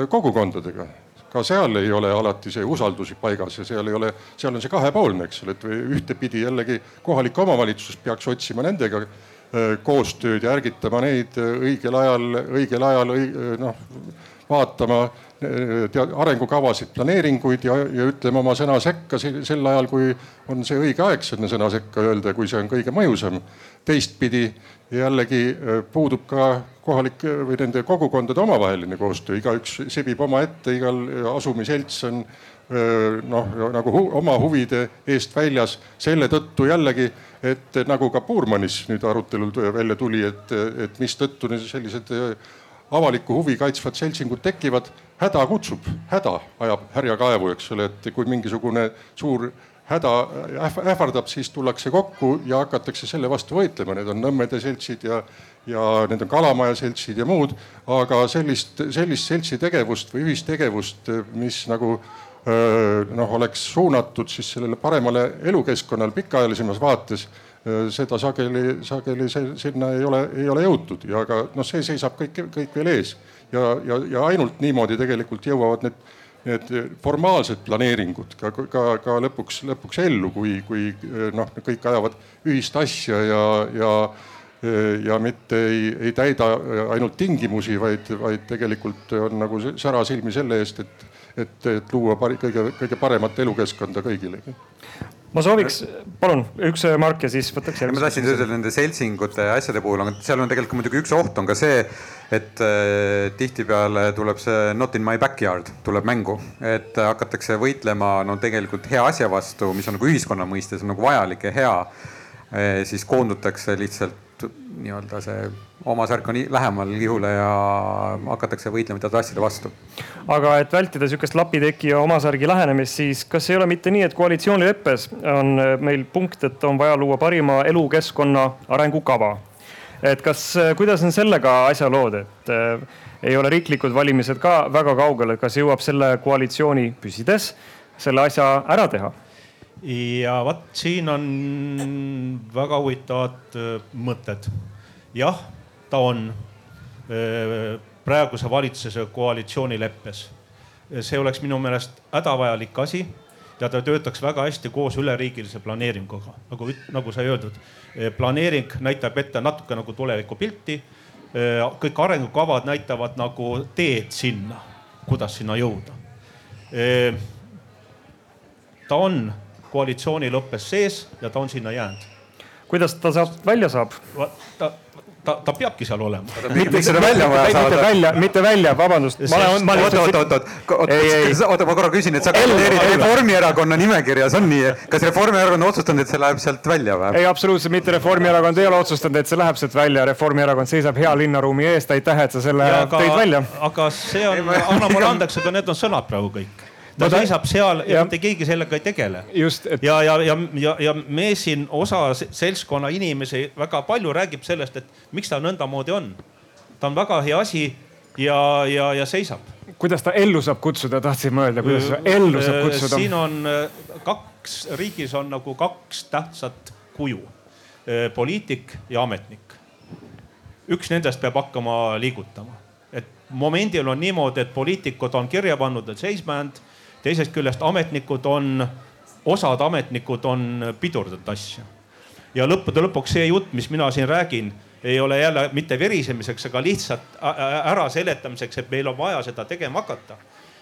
kogukondadega ka seal ei ole alati see usaldus paigas ja seal ei ole, seal on see kahepoolne, eks ole, et ühtepidi jällegi kohalik omavalitsus peaks otsima nendega koostööd ja ärgitama neid õigel ajal, õigel ajal noh vaatama arengukavasid, planeeringuid ja, ja ütlema oma sõna sekka sel ajal, kui on see õige aeg sinna sõna sekka öelda, kui see on kõige mõjusam. teistpidi jällegi puudub ka kohalik või nende kogukondade omavaheline koostöö, igaüks sebib omaette, igal asumiselts on noh, nagu hu oma huvide eest väljas. selle tõttu jällegi, et nagu ka Puurmanis nüüd arutelul välja tuli, et, et mistõttu sellised avalikku huvi kaitsvad seltsingud tekivad, häda kutsub, häda ajab härja kaevu, eks ole, et kui mingisugune suur häda ähvardab, siis tullakse kokku ja hakatakse selle vastu võitlema, need on Nõmmede seltsid ja, ja need on Kalamaja seltsid ja muud. aga sellist, sellist seltsi tegevust või ühistegevust, mis nagu noh, oleks suunatud siis sellele paremale elukeskkonnale pikaajalisemas vaates Äh, seda sageli, sageli sinna ei ole, ei ole jõutud ja ka noh, see seisab kõik, kõik veel ees ja, ja, ja ainult niimoodi tegelikult jõuavad need, need formaalsed planeeringud ka, ka, ka lõpuks, lõpuks ellu, kui, kui noh, kõik ajavad ühist asja ja, ja ja mitte ei, ei täida ainult tingimusi, vaid, vaid tegelikult on nagu sära silmi selle eest, et, et, et luua pari, kõige, kõige paremat elukeskkonda kõigile ma sooviks, palun üks mark ja siis võtaks järgmise. ma tahtsin öelda nende seltsingute asjade puhul, aga seal on tegelikult muidugi üks oht on ka see, et äh, tihtipeale tuleb see not in my backyard tuleb mängu, et hakatakse võitlema no tegelikult hea asja vastu, mis on nagu ühiskonna mõistes on nagu vajalik ja hea e,. siis koondutakse lihtsalt nii-öelda see oma särk on lähemal kihule ja hakatakse võitlema teatud asjade vastu. aga et vältida sihukest lapiteki ja oma särgi lähenemist, siis kas ei ole mitte nii, et koalitsioonileppes on meil punkt, et on vaja luua parima elukeskkonna arengukava? et kas, kuidas on sellega asjalood, et äh, ei ole riiklikud valimised ka väga kaugel, et kas jõuab selle koalitsiooni püsides selle asja ära teha? Ja vot siin on väga huvitavad äh, mõtted. jah ta on praeguse valitsuse koalitsioonileppes. see oleks minu meelest hädavajalik asi ja ta töötaks väga hästi koos üleriigilise planeeringuga, nagu, nagu sai öeldud. planeering näitab ette natuke nagu tulevikupilti. kõik arengukavad näitavad nagu teed sinna, kuidas sinna jõuda. ta on koalitsioonileppes sees ja ta on sinna jäänud. kuidas ta sealt välja saab? ta ta, ta peabki seal olema. miks seda välja vaja saada? mitte välja, mitte välja, vabandust. oot, oot, oot, oot, oota, ma korra küsin, et sa kandideerid Reformierakonna nimekirjas, on nii? kas Reformierakond on otsustanud, et see läheb sealt välja või? ei, absoluutselt mitte, Reformierakond ei ole otsustanud, et see läheb sealt välja, Reformierakond seisab hea linnaruumi eest, aitäh, et sa selle tõid välja. aga see on, anna mulle andeks, aga need on sõnad praegu kõik ta no, seisab seal ja, ja mitte keegi sellega ei tegele. Et... ja, ja, ja, ja, ja me siin osa seltskonna inimesi väga palju räägib sellest, et miks ta nõndamoodi on. ta on väga hea asi ja, ja, ja seisab. kuidas ta ellu saab kutsuda, tahtsin mõelda, kuidas ta ellu saab kutsuda? siin on äh, kaks, riigis on nagu kaks tähtsat kuju. Äh, poliitik ja ametnik. üks nendest peab hakkama liigutama. et momendil on niimoodi, et poliitikud on kirja pannud, et seisma jäänud teisest küljest ametnikud on, osad ametnikud on pidurdanud asja. ja lõppude lõpuks see jutt, mis mina siin räägin, ei ole jälle mitte verisemiseks, aga lihtsalt äraseletamiseks, et meil on vaja seda tegema hakata.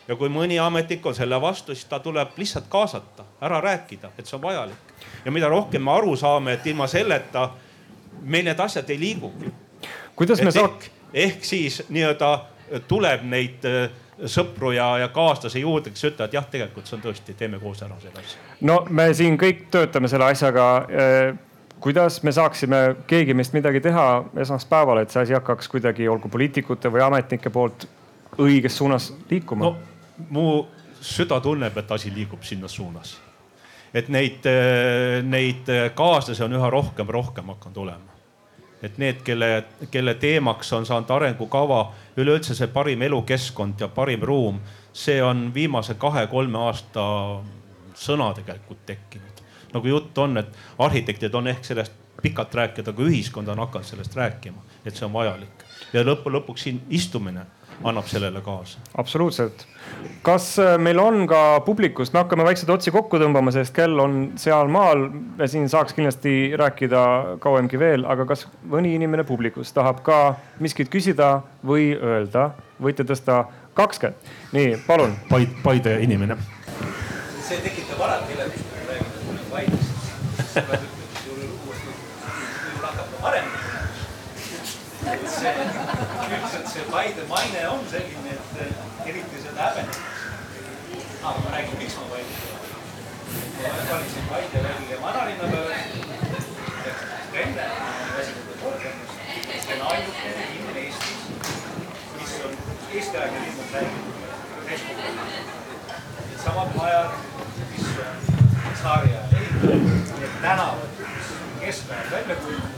ja kui mõni ametnik on selle vastu, siis ta tuleb lihtsalt kaasata, ära rääkida, et see on vajalik. ja mida rohkem me aru saame, et ilma selleta meil need asjad ei liigugi. kuidas me saaks? ehk siis nii-öelda tuleb neid sõpru ja, ja kaaslasi juurde, kes ütlevad jah, tegelikult see on tõesti, teeme koos ära selle asja. no me siin kõik töötame selle asjaga. Eh, kuidas me saaksime keegi meist midagi teha esmaspäeval, et see asi hakkaks kuidagi, olgu poliitikute või ametnike poolt õiges suunas liikuma? no mu süda tunneb, et asi liigub sinna suunas. et neid, eh, neid kaaslasi on üha rohkem, rohkem hakanud olema et need, kelle, kelle teemaks on saanud arengukava, üleüldse see parim elukeskkond ja parim ruum, see on viimase kahe-kolme aasta sõna tegelikult tekkinud. nagu jutt on, et arhitektid on ehk sellest pikalt rääkida, aga ühiskond on hakanud sellest rääkima, et see on vajalik ja lõppu lõpuks siin istumine annab sellele kaasa. absoluutselt. kas äh, meil on ka publikust, me hakkame vaikselt otsi kokku tõmbama, sest kell on sealmaal ja siin saaks kindlasti rääkida kauemgi veel, aga kas mõni inimene publikust tahab ka miskit küsida või öelda, võite tõsta kaks kätt. nii, palun. Paide, Paide inimene. see tekitab alati elevust, kui me räägime et see, üldiselt see Paide maine on selline, et eriti seda häbenetakse. aga ma räägin, miks ma tulen. ma valisin Paide välja vanalinna peale. enne väsinud Torgemust. see on ainukene linn Eestis, mis on Eesti-aegne linn on räägitud. Needsamad majad, mis on tsaariajal ehitatud, need tänavad, mis keskajal välja hooned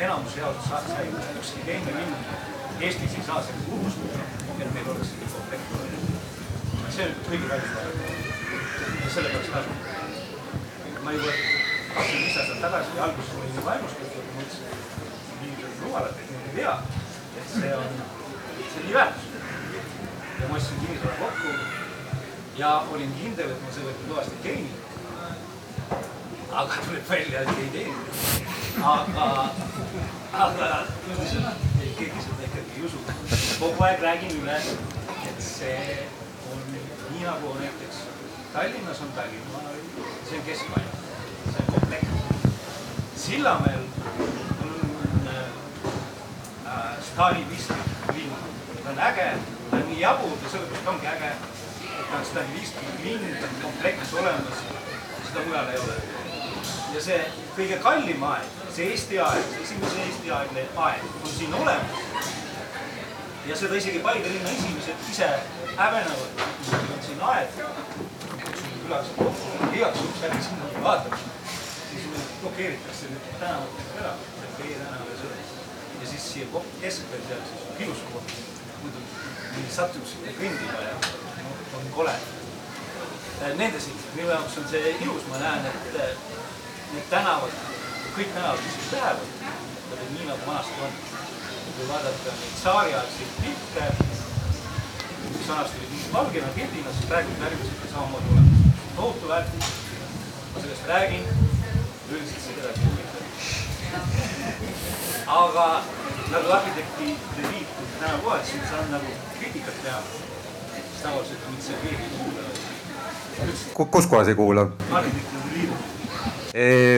on enamus jaoks säilinud, ükski teine linn Eestis ei saa sellest unustada, et meil oleks selline komplekt see on kõige kallim ja selle peaks tasuma. ma juba kakskümmend viis aastat tagasi alguses olin ma mõtlesin, et inimesed on rumalad, et nad ei tea, et see on, see on nii väärtuslik. ja ma ostsin kinnisvara kokku ja olin kindel, et ma sellega kõvasti teenin aga tuleb välja, et ei teeninud. Aga, aga keegi seda ikkagi ei usu. kogu aeg räägin üle, et see on nii nagu näiteks Tallinnas on Tallinna vanarinn, see on keskmaja, see on komplekt. Sillamäel on äh, stalinistlik linn, ta on äge, ta on nii jabur ja sellepärast ongi äge, et ta on stalinistlik linn, ta on komplekt olemas, seda mujal ei ole ja see kõige kallim aed, see Eesti aed, esimese Eesti aegne aed on siin olemas. ja seda isegi Paide linna inimesed ise häbenevad, kui on siin aed. külalised kokku, igaks juhuks läbi sinna vaatama. siis blokeeritakse need tänavad ära, Vee tänav ja see. ja siis siia keskpeal on ilus koht. muidu sattuks kõndima ja on kole. Nende siin, minu jaoks on see ilus, ma näen, et need tänavad, kõik tänavad, mis siin lähevad, nad on nii nagu vanasti on. kui vaadata neid tsaariaegseid pilte, mis vanasti olid mingid valgena pildina, siis praegu värvilised ja samamoodi olemas. tohutu väärtus. ma sellest räägin, üldiselt see kedagi ei huvita. aga nagu arhitektide liit täna kohe, siin saan nagu kriitikat teha, siis tavaliselt mind see keegi ei kuula. kus kohas ei kuula? arhitektide liidus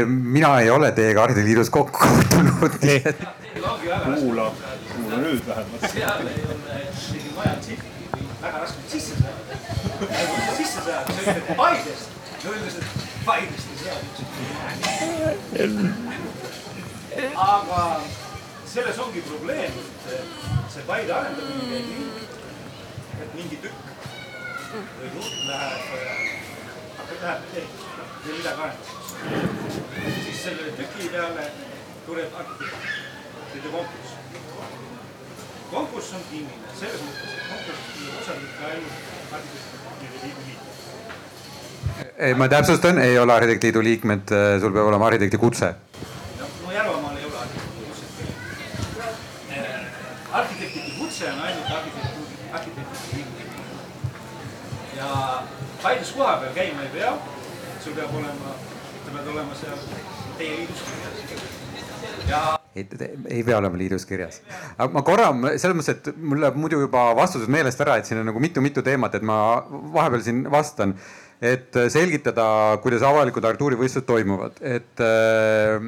mina ei ole teiega Arhide Liidus kokku puutunud. kuula, kuula nüüd vähemalt. väga raske sisse saada. sisse saada, sa ütled Paidest, no öeldes, et Paidest ei saa aga selles ongi probleem, et see Paide arendamine käib nii, et mingi tükk või juht läheb, läheb ehitama või midagi arendama siis selle tüki peale tuleb arhitekt, teeb konkurss. konkurss on kinnine selles mõttes, et konkursis osalete ainult arhitektide liidu liikmed. ei, ma täpsustan, ei ole arhitektiliidu liikmed, sul peab olema arhitekti kutse. arhitekti arhitektide kutse on ainult arhitekti, arhitektide liidu liikmed. ja Paides kohapeal käima ei pea, sul peab olema sa pead olema seal teie liidus kirjas. ja ei, ei pea olema liidus kirjas. aga ma korra selles mõttes, et mul läheb muidu juba vastused meelest ära, et siin on nagu mitu-mitu teemat, et ma vahepeal siin vastan. et selgitada, kuidas avalikud arhitektuurivõistlused toimuvad, et äh,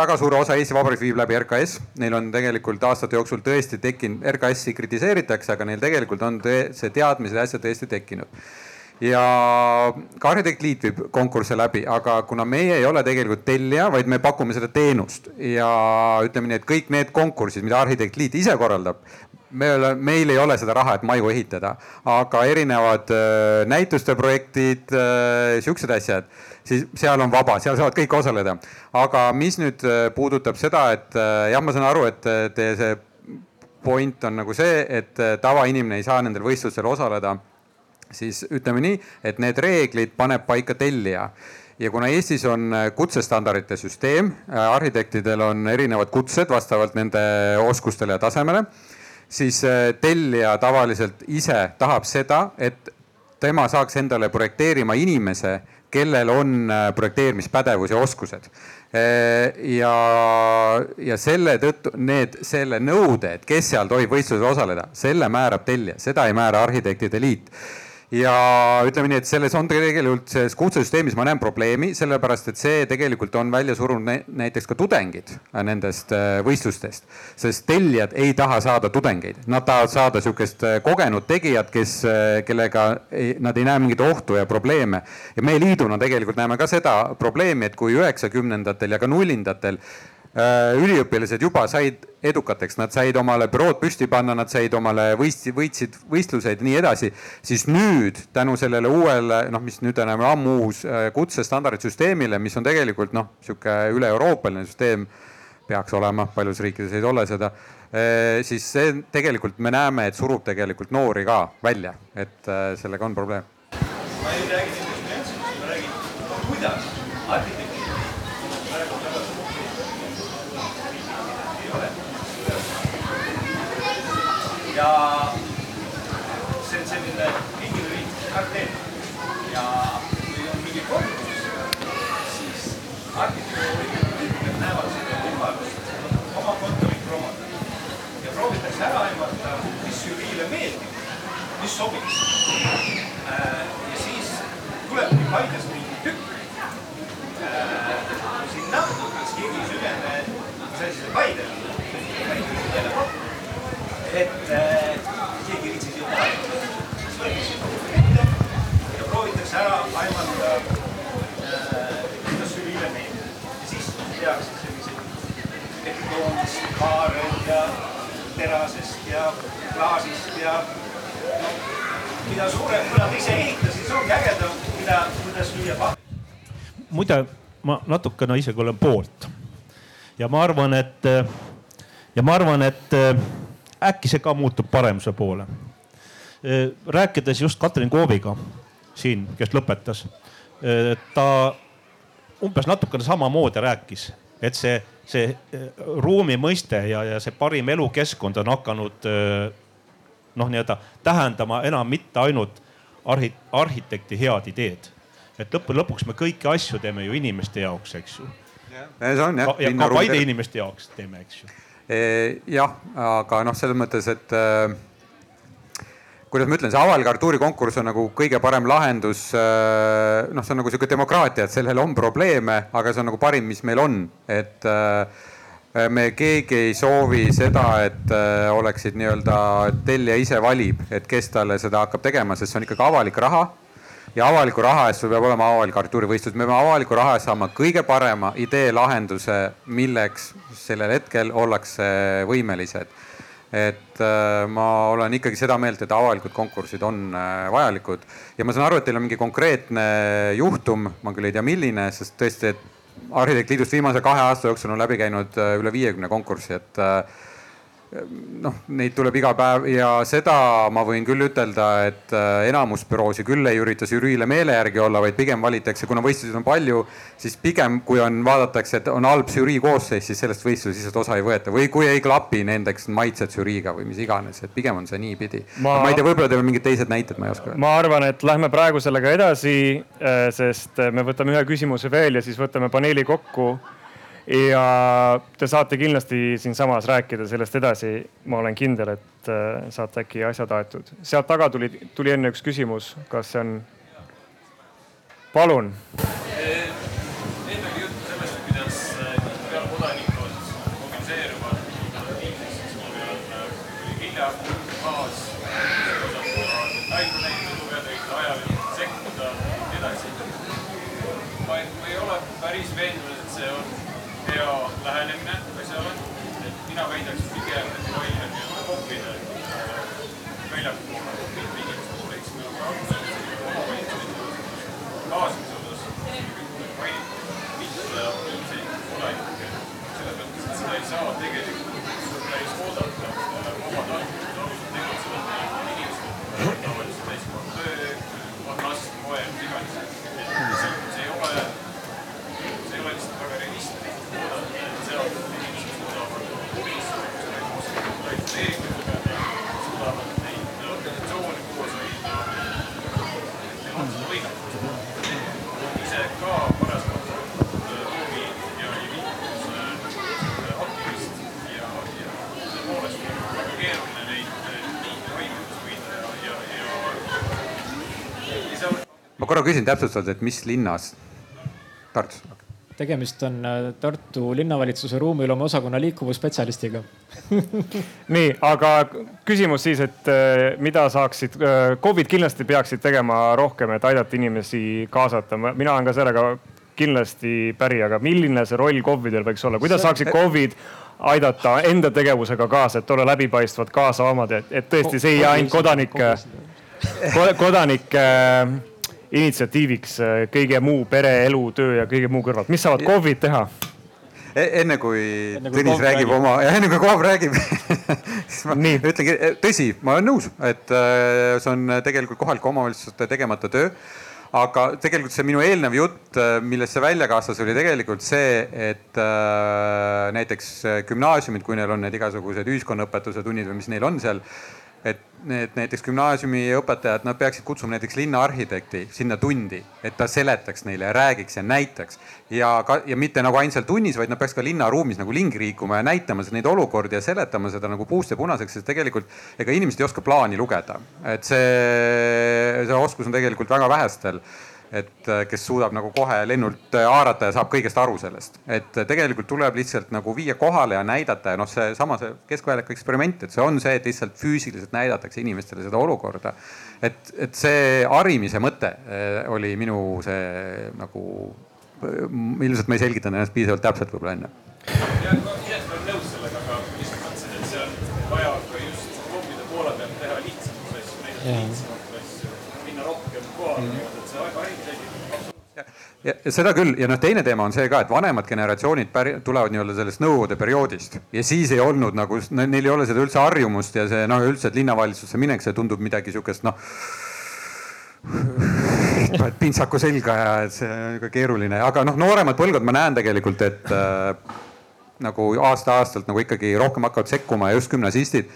väga suure osa Eesti Vabariigist viib läbi RKS. Neil on tegelikult aastate jooksul tõesti tekkinud, RKS-i kritiseeritakse, aga neil tegelikult on see teadmised ja asjad tõesti tekkinud ja ka Arhitekt Liit viib konkursse läbi, aga kuna meie ei ole tegelikult tellija, vaid me pakume seda teenust ja ütleme nii, et kõik need konkursid, mida Arhitekt Liit ise korraldab, me ei ole, meil ei ole seda raha, et maju ehitada, aga erinevad äh, näituste projektid äh,, siuksed asjad, siis seal on vaba, seal saavad kõik osaleda. aga mis nüüd äh, puudutab seda, et äh, jah, ma saan aru, et äh, teie see point on nagu see, et äh, tavainimene ei saa nendel võistlustel osaleda siis ütleme nii, et need reeglid paneb paika tellija. Ja kuna Eestis on kutsestandardite süsteem, arhitektidel on erinevad kutsed vastavalt nende oskustele ja tasemele, siis tellija tavaliselt ise tahab seda, et tema saaks endale projekteerima inimese, kellel on projekteerimispädevus ja oskused. Ja, ja selle tõttu need, selle nõude, et kes seal tohib võistlusel osaleda, selle määrab tellija, seda ei määra arhitektide liit ja ütleme nii, et selles on tegelikult selles kutsesüsteemis ma näen probleemi, sellepärast et see tegelikult on välja surunud näiteks ka tudengid nendest äh, võistlustest. sest tellijad ei taha saada tudengeid, nad tahavad saada sihukest äh, kogenud tegijat, kes, äh, kellega ei, nad ei näe mingit ohtu ja probleeme. ja meie liiduna tegelikult näeme ka seda probleemi, et kui üheksakümnendatel ja ka nullindatel Äh, üliõpilased juba said edukateks, nad said omale bürood püsti panna, nad said omale võistsid, võitsid võistluseid ja nii edasi. siis nüüd tänu sellele uuele noh, mis nüüd enam ammu uus äh, kutsestandardisüsteemile, mis on tegelikult noh, sihuke üle-euroopaline süsteem peaks olema, paljudes riikides ei ole seda. Äh, siis see tegelikult me näeme, et surub tegelikult noori ka välja, et sellega on probleem. ma ei räägi nüanssidest, ma räägin, kuidas arhitekt ja see on selline riigilõiv kartell ja kui on mingi konkurss, siis arhitektuuriühikud näevad seda võimalust oma kontorit promoda ja proovitakse ära aimata, mis žüriile meeldib, mis sobiks. Äh, ja siis tulebki Paides mingi tükk äh, sinna, kas keegi ei süvene, mis asi see Paide on et äh, keegi ei viitsi ette ja proovitakse ära aimata äh,, kuidas sülile meeldib. ja siis tehakse selliseid betoonist, kaarel ja terasest ja klaasist ja noh, mida suurem, nad ise ehitasid, siis ongi ägedam, mida, kuidas lüüa pahvi. muide, ma natukene isegi olen poolt ja ma arvan, et ja ma arvan, et äkki see ka muutub paremuse poole. rääkides just Katrin Kooviga siin, kes lõpetas, ta umbes natukene samamoodi rääkis, et see, see ruumi mõiste ja, ja see parim elukeskkond on hakanud noh, nii-öelda tähendama enam mitte ainult arhi-, arhitekti head ideed. et lõppude lõpuks me kõiki asju teeme ju inimeste jaoks, eks ju. on jah. ja ka Paide inimeste jaoks teeme, eks ju jah, aga noh, selles mõttes, et äh, kuidas ma ütlen, see avalik Artuuri konkurss on nagu kõige parem lahendus. Äh, noh, see on nagu sihuke demokraatia, et sellel on probleeme, aga see on nagu parim, mis meil on, et me keegi ei soovi seda, et oleksid nii-öelda tellija ise valib, et kes talle seda hakkab tegema, sest see on ikkagi avalik raha ja avaliku raha eest sul peab olema avalik arhitektuurivõistlus, me peame avaliku raha eest saama kõige parema idee lahenduse, milleks sellel hetkel ollakse võimelised. et äh, ma olen ikkagi seda meelt, et avalikud konkursid on äh, vajalikud ja ma saan aru, et teil on mingi konkreetne juhtum, ma küll ei tea, milline, sest tõesti, et Arhitektide Liidust viimase kahe aasta jooksul on läbi käinud äh, üle viiekümne konkursi, et noh, neid tuleb iga päev ja seda ma võin küll ütelda, et äh, enamus büroosid küll ei ürita žüriile meele järgi olla, vaid pigem valitakse, kuna võistlusi on palju, siis pigem kui on, vaadatakse, et on halb žürii koosseis, siis sellest võistlusest lihtsalt osa ei võeta. Või kui ei klapi nendeks maitsed žüriiga või mis iganes, et pigem on see niipidi. ma, ma ei tea, võib-olla teil on mingid teised näited, ma ei oska ma arvan, et lähme praegu sellega edasi, äh, sest me võtame ühe küsimuse veel ja siis võtame paneeli kokku ja te saate kindlasti siinsamas rääkida sellest edasi. ma olen kindel, et äh, saate äkki asjad aetud. sealt taga tuli, tuli enne üks küsimus, kas see on? palun. Korra küsin täpsustavalt, et mis linnas? Tartus okay.? tegemist on äh, Tartu linnavalitsuse ruumiloome osakonna liikuvusspetsialistiga nii, aga küsimus siis, et äh, mida saaksid, äh, KOV-id kindlasti peaksid tegema rohkem, et aidata inimesi kaasata. mina olen ka sellega kindlasti päri, aga milline see roll KOV-idel võiks olla, kuidas saaksid KOV-id aidata enda tegevusega kaasa, et olla läbipaistvad, kaasavamad, et, et tõesti see ei jää ainult kodanike, kodanike initsiatiiviks äh, kõige muu pere, elu, töö ja kõige muu kõrvalt. mis saavad KOV-id teha? E-, enne kui enne, Tõnis räägib, räägib oma, enne kui KOV räägib siis ma Nii. ütlengi, e, tõsi, ma olen nõus, et äh, see on tegelikult kohalike omavalitsuste tegemata töö aga tegelikult see minu eelnev jutt, äh, millest see välja kasvas, oli tegelikult see, et näiteks gümnaasiumid, kui neil on need igasugused ühiskonnaõpetuse tunnid või mis neil on seal et need näiteks gümnaasiumi õpetajad, nad peaksid kutsuma näiteks linnaarhitekti sinna tundi, et ta seletaks neile ja räägiks ja näitaks. ja ka, ja mitte nagu ainult seal tunnis, vaid nad peaks ka linnaruumis nagu ringi liikuma ja näitama neid olukordi ja seletama seda nagu puust ja punaseks, sest tegelikult ega inimesed ei oska plaani lugeda. et see, see oskus on tegelikult väga vähestel et äh, kes suudab nagu kohe lennult äh, haarata ja saab kõigest aru sellest. et äh, tegelikult tuleb lihtsalt nagu viia kohale ja näidata ja noh, seesama see keskväljaku eksperiment, et see on see, et lihtsalt füüsiliselt näidatakse inimestele seda olukorda. et, et see harimise mõte oli minu see nagu, ilmselt ma ei selgitanud ennast piisavalt täpselt võib-olla enne. ja ma ise olen nõus sellega, aga lihtsalt mõtlesin, et see on vaja ka just KOV-ide poole pealt teha lihtsamaid asju, näidata lihtsamaid asju, minna rohkem kohale mm ja, seda küll. Ja noh, teine teema on see ka, et vanemad generatsioonid päri, tulevad nii-öelda sellest nõukogude perioodist. Ja siis ei olnud nagu, neil ei ole seda üldse harjumust ja see noh, üldse, et linnavalitsusse minek, see tundub midagi sihukest noh paned pintsaku selga ja see on ka keeruline, aga noh, nooremad põlvkond ma näen tegelikult, et äh, nagu aasta-aastalt nagu ikkagi rohkem hakkavad sekkuma ja just gümnasistid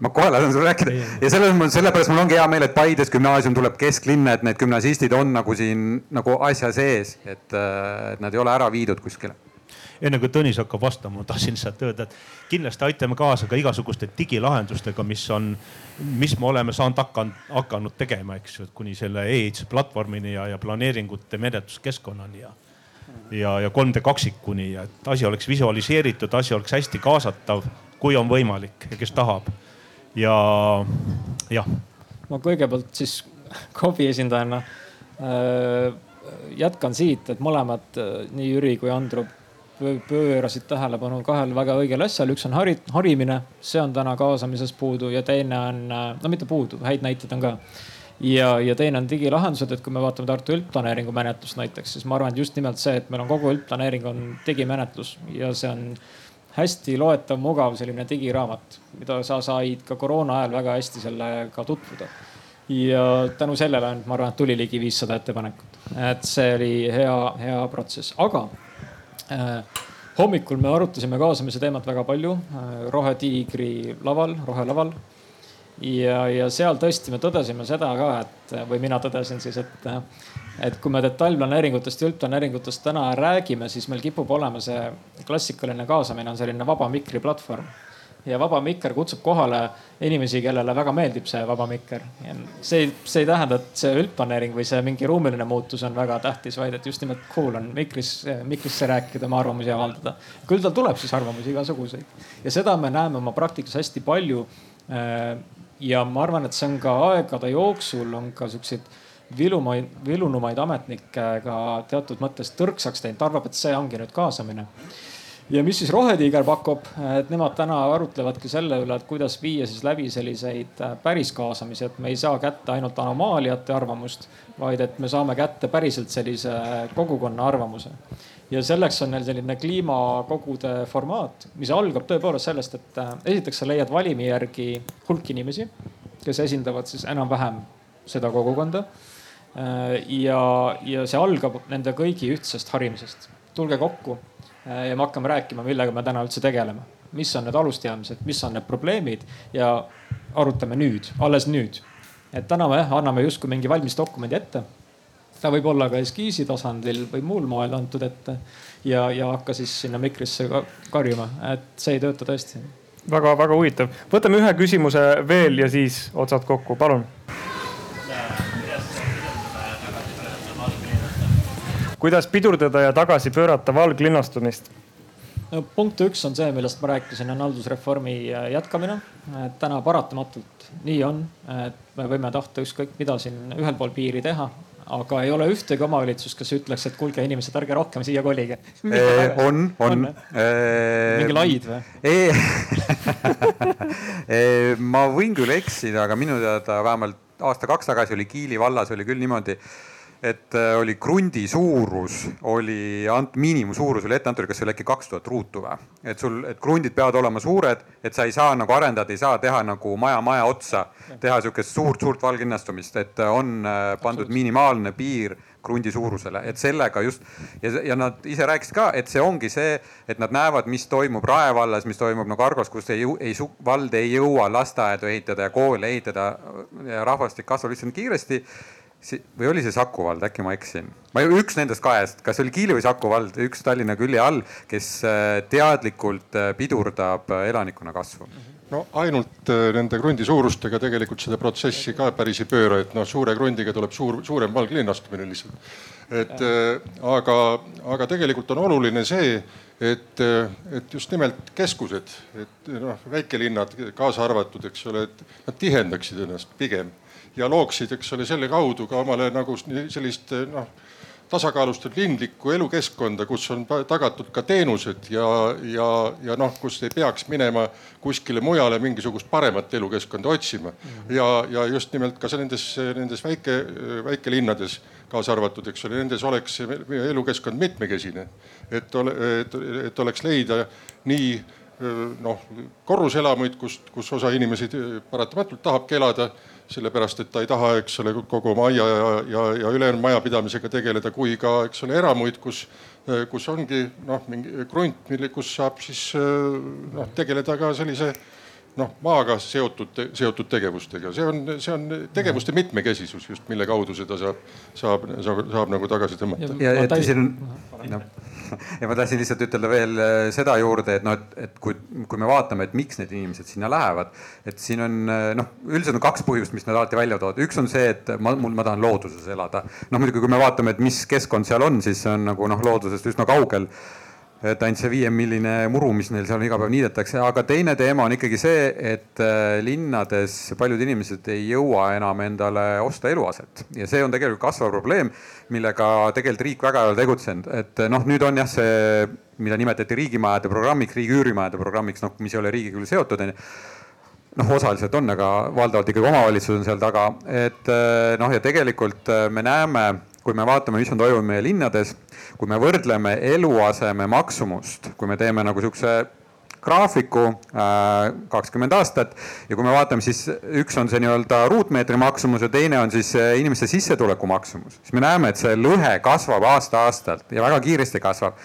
ma kohe lasen sulle rääkida. Ja selles mõttes, sellepärast mul ongi hea meel, et Paides gümnaasium tuleb kesklinna, et need gümnasistid on nagu siin nagu asja sees, et, äh, et nad ei ole ära viidud kuskile. Enne kui Tõnis hakkab vastama, ma tahtsin lihtsalt öelda, et kindlasti aitame kaasa ka igasuguste digilahendustega, mis on, mis me oleme saanud hakanud, hakanud tegema, eks ju, kuni selle e-ehituse platvormini ja, ja planeeringute menetluskeskkonnani ja ja, ja 3D kaksikuni ja et asi oleks visualiseeritud, asi oleks hästi kaasatav, kui on võimalik ja kes tahab ja jah. ma kõigepealt siis KOV-i esindajana äh, jätkan siit, et mõlemad, äh, nii Jüri kui Andru pöörasid tähelepanu kahele väga õigele asjale, üks on hari, harimine, see on täna kaasamises puudu ja teine on, äh, no mitte puudu, häid näiteid on ka. ja, ja teine on digilahendused, et kui me vaatame Tartu üldplaneeringu menetlust näiteks, siis ma arvan, et just nimelt see, et meil on kogu üldplaneering on digimenetlus ja see on hästi loetav, mugav selline digiraamat, mida sa said ka koroona ajal väga hästi sellega tutvuda. ja tänu sellele on, ma arvan, et tuli ligi viissada ettepanekut, et see oli hea, hea protsess, aga äh, hommikul me arutasime kaasamise teemat väga palju äh, Rohetiigri laval, rohelaval. Ja, ja seal tõesti me tõdesime seda ka, et või mina tõdesin siis, et et kui me detailplaneeringutest ja üldplaneeringutest täna räägime, siis meil kipub olema see klassikaline kaasamine on selline vaba mikri platvorm. ja vaba mikker kutsub kohale inimesi, kellele väga meeldib see vaba mikker. see, see ei tähenda, et see üldplaneering või see mingi ruumiline muutus on väga tähtis, vaid et just nimelt cool on mikris, mikrisse rääkida, oma arvamusi avaldada. küll tal tuleb siis arvamusi igasuguseid ja seda me näeme oma praktikas hästi palju. ja ma arvan, et see on ka aegade jooksul on ka siukseid vilumaid, vilunumaid ametnikke ka teatud mõttes tõrksaks teinud, arvab, et see ongi nüüd kaasamine. ja mis siis Rohetiiger pakub, et nemad täna arutlevadki selle üle, et kuidas viia siis läbi selliseid äh, päris kaasamisi, et me ei saa kätte ainult anomaaliate arvamust, vaid et me saame kätte päriselt sellise kogukonna arvamuse. Ja selleks on neil selline kliimakogude formaat, mis algab tõepoolest sellest, et äh, esiteks sa leiad valimi järgi hulk inimesi, kes esindavad siis enam-vähem seda kogukonda. Äh, ja, ja see algab nende kõigi ühtsest harimisest. tulge kokku äh, ja me hakkame rääkima, millega me täna üldse tegeleme. mis on need alusteadmised, mis on need probleemid ja arutame nüüd, alles nüüd. et täna me anname justkui mingi valmis dokumendi ette. ta võib olla ka eskiisi tasandil või muul moel antud ette ja, ja hakka siis sinna mikrisse karjuma, et see ei tööta tõesti väga-väga huvitav. võtame ühe küsimuse veel ja siis otsad kokku, palun kuidas pidurdada ja tagasi pöörata valglinnastumist? no punkt üks on see, millest ma rääkisin, on haldusreformi äh, jätkamine. et täna paratamatult nii on, et me võime tahta ükskõik mida siin ühel pool piiri teha, aga ei ole ühtegi omavalitsust, kes ütleks, et kuulge inimesed, ärge rohkem siia kolige. on, on. mingi laid või? ma võin küll eksida, aga minu teada vähemalt aasta-kaks tagasi oli Kiili vallas oli küll niimoodi et äh, oli krundi suurus oli ant-, miinimumsuurus oli ette antud, kas see oli äkki kaks tuhat ruutu või? et sul, et krundid peavad olema suured, et sa ei saa nagu arendada, ei saa teha nagu maja maja otsa, teha sihukest suurt-suurt valginnastumist, et äh, on äh, pandud minimaalne piir krundi suurusele, et sellega just ja, ja nad ise rääkisid ka, et see ongi see, et nad näevad, mis toimub Rae vallas, mis toimub nagu Argos, kus ei, ei, vald ei jõua lasteaedu ehitada ja koole ehitada ja rahvastik kasvab lihtsalt kiiresti või oli see Saku vald, äkki ma eksin? ma üks nendest kahest, kas oli Kiili või Saku vald, üks Tallinna külje all, kes äh, teadlikult äh, pidurdab äh, elanikkonna kasvu? no ainult nende krundi suurustega tegelikult seda protsessi ka päris ei pööra, et noh, suure krundiga tuleb suur, suurem valglinnastumine lihtsalt. et aga, aga tegelikult on oluline see, et, et just nimelt keskused, et noh, väikelinnad kaasa arvatud, eks ole, et nad tihendaksid ennast pigem ja looksid, eks ole, selle kaudu ka omale nagu sellist noh, tasakaalustatud linlikku elukeskkonda, kus on tagatud ka teenused ja, ja, ja noh, kus ei peaks minema kuskile mujale mingisugust paremat elukeskkonda otsima. ja, ja just nimelt ka nendes, nendes väike, väikelinnades kaasa arvatud, eks ole, nendes oleks elukeskkond mitmekesine. et ole, et, et oleks leida nii noh, korruselamuid, kust, kus osa inimesi paratamatult tahabki elada sellepärast et ta ei taha, eks ole, kogu oma aia ja, ja, ja ülejäänud majapidamisega tegeleda, kui ka, eks ole, eramuid, kus, kus ongi noh, mingi krunt, mille, kus saab siis noh, tegeleda ka sellise noh, maaga seotud, seotud tegevustega, see on, see on tegevuste mitmekesisus just, mille kaudu seda saab, saab, saab, saab nagu tagasi tõmmata. ja, et siin on noh ja ma tahtsin lihtsalt ütelda veel äh, seda juurde, et noh, et, et kui, kui me vaatame, et miks need inimesed sinna lähevad, et siin on äh, noh, üldiselt on kaks põhjust, mis nad alati välja toovad. üks on see, et ma, mul, ma tahan looduses elada. noh, muidugi, kui me vaatame, et mis keskkond seal on, siis see on nagu noh, loodusest üsna kaugel et ainult see viiemilline muru, mis neil seal iga päev niidetakse, aga teine teema on ikkagi see, et äh, linnades paljud inimesed ei jõua enam endale osta eluaset. Ja see on tegelikult kasvav probleem, millega tegelikult riik väga ei ole tegutsenud, et noh, nüüd on jah, see, mida nimetati riigimajade programmiks, riigi üürimajade programmiks, noh, mis ei ole riigiga küll seotud, onju noh, osaliselt on, aga valdavalt ikkagi omavalitsus on seal taga, et äh, noh, ja tegelikult äh, me näeme kui me vaatame, mis on toimunud meie linnades, kui me võrdleme eluaseme maksumust, kui me teeme nagu sihukese graafiku äh, kakskümmend aastat ja kui me vaatame, siis üks on see nii-öelda ruutmeetri maksumus ja teine on siis äh, inimeste sissetuleku maksumus, siis me näeme, et see lõhe kasvab aasta-aastalt ja väga kiiresti kasvab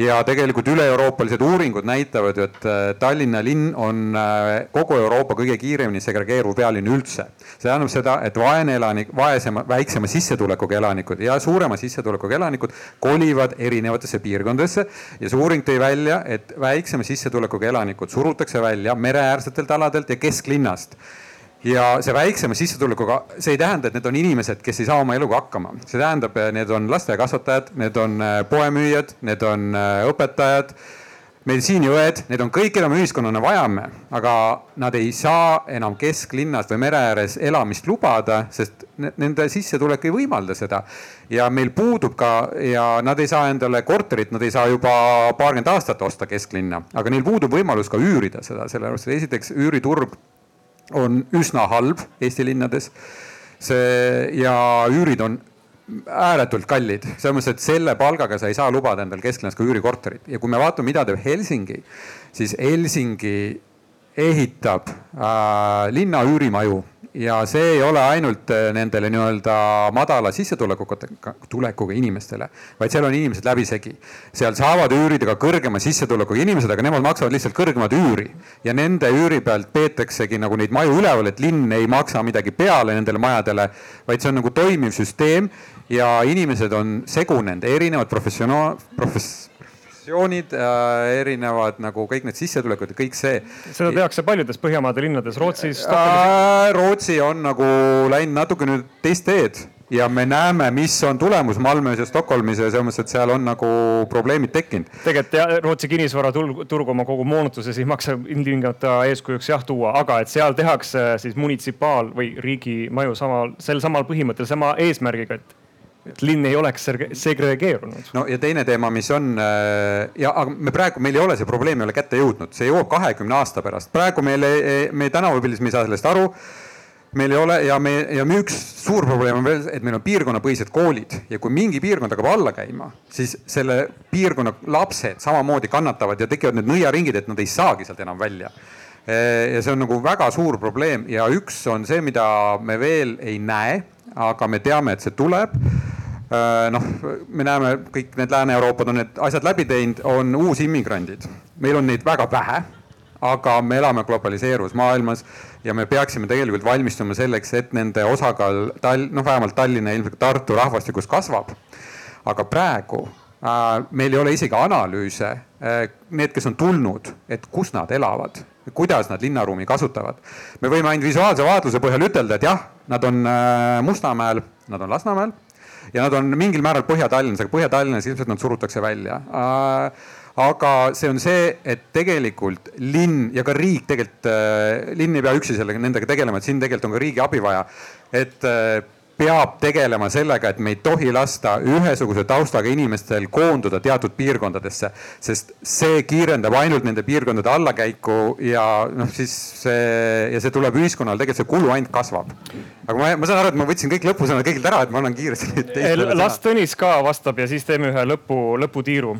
ja tegelikult üle-euroopalised uuringud näitavad ju, et äh, Tallinna linn on äh, kogu Euroopa kõige kiiremini segregeeruv pealinn üldse. see tähendab seda, et vaene elanik, vaesema, väiksema sissetulekuga elanikud ja suurema sissetulekuga elanikud kolivad erinevatesse piirkondadesse ja see uuring tõi välja, et väiksema sissetulekuga elanikud surutakse välja mereäärsetelt aladelt ja kesklinnast ja see väiksema sissetulekuga, see ei tähenda, et need on inimesed, kes ei saa oma eluga hakkama, see tähendab, need on lasteaiakasvatajad, need on äh, poemüüjad, need on äh, õpetajad, meditsiiniõed, need on kõik, keda me ühiskonnana vajame, aga nad ei saa enam kesklinnas või mere ääres elamist lubada, sest nende sissetulek ei võimalda seda. ja meil puudub ka ja nad ei saa endale korterit, nad ei saa juba paarkümmend aastat osta kesklinna, aga neil puudub võimalus ka üürida seda, sellepärast et esiteks üüriturg on üsna halb Eesti linnades. see ja üürid on ääretult kallid, selles mõttes, et selle palgaga sa ei saa lubada endale kesklinnas ka üürikorterit ja kui me vaatame, mida teeb Helsingi, siis Helsingi ehitab äh, linna üürimaju ja see ei ole ainult äh, nendele nii-öelda madala sissetulekuga, tulekuga inimestele, vaid seal on inimesed läbisegi. seal saavad üürida ka kõrgema sissetulekuga inimesed, aga nemad maksavad lihtsalt kõrgemat üüri ja nende üüri pealt peetaksegi nagu neid maju üleval, et linn ei maksa midagi peale nendele majadele, vaid see on nagu toimiv süsteem ja inimesed on segunenud, erinevad professionaal, profess-, positsioonid äh,, erinevad nagu kõik need sissetulekud ja kõik see. seda tehakse paljudes Põhjamaade linnades, Rootsis äh,. Rootsi on nagu läinud natuke nüüd teist teed ja me näeme, mis on tulemus Malmös ja Stockholmis ja selles mõttes, et seal on nagu probleemid tekkinud. tegelikult ja Rootsi kinnisvaraturg oma kogu moonutuses ei maksa ilmtingimata eeskujuks jah tuua, aga et seal tehakse siis munitsipaal- või riigimaju samal, sel samal põhimõttel, sama eesmärgiga, et et linn ei oleks segregeerunud. no ja teine teema, mis on äh, ja, aga me praegu, meil ei ole see probleem ei ole kätte jõudnud, see jõuab kahekümne aasta pärast, praegu meil, me tänavapildis, me ei saa sellest aru. Meil ei ole ja me ja me üks suur probleem on veel, et meil on piirkonnapõhised koolid. Ja kui mingi piirkond hakkab alla käima, siis selle piirkonna lapsed samamoodi kannatavad ja tekivad need nõiaringid, et nad ei saagi sealt enam välja. ja see on nagu väga suur probleem ja üks on see, mida me veel ei näe, aga me teame, et see tuleb noh, me näeme, kõik need Lääne-Euroopad on need asjad läbi teinud, on uusimmigrandid. meil on neid väga vähe aga me elame globaliseeruvas maailmas ja me peaksime tegelikult valmistuma selleks, et nende osakaal Tall-, noh, vähemalt Tallinna ja ilmselt Tartu rahvastikus kasvab. aga praegu äh, meil ei ole isegi analüüse äh,, need, kes on tulnud, et kus nad elavad, kuidas nad linnaruumi kasutavad. me võime ainult visuaalse vaatluse põhjal ütelda, et jah, nad on äh, Mustamäel, nad on Lasnamäel ja nad on mingil määral Põhja-Tallinnas, aga Põhja-Tallinnas ilmselt nad surutakse välja aga see on see, et tegelikult linn ja ka riik tegelikult äh,, linn ei pea üksi sellega, nendega tegelema, et siin tegelikult on ka riigi abi vaja. et äh, peab tegelema sellega, et me ei tohi lasta ühesuguse taustaga inimestel koonduda teatud piirkondadesse, sest see kiirendab ainult nende piirkondade allakäiku ja noh, siis see ja see tuleb ühiskonnale, tegelikult see kulu ainult kasvab. aga ma, ma saan aru, et ma võtsin kõik lõpusõnad kõigilt ära, et ma annan kiiresti nüüd. las Tõnis ka vastab ja siis teeme ühe lõpu, lõputiiru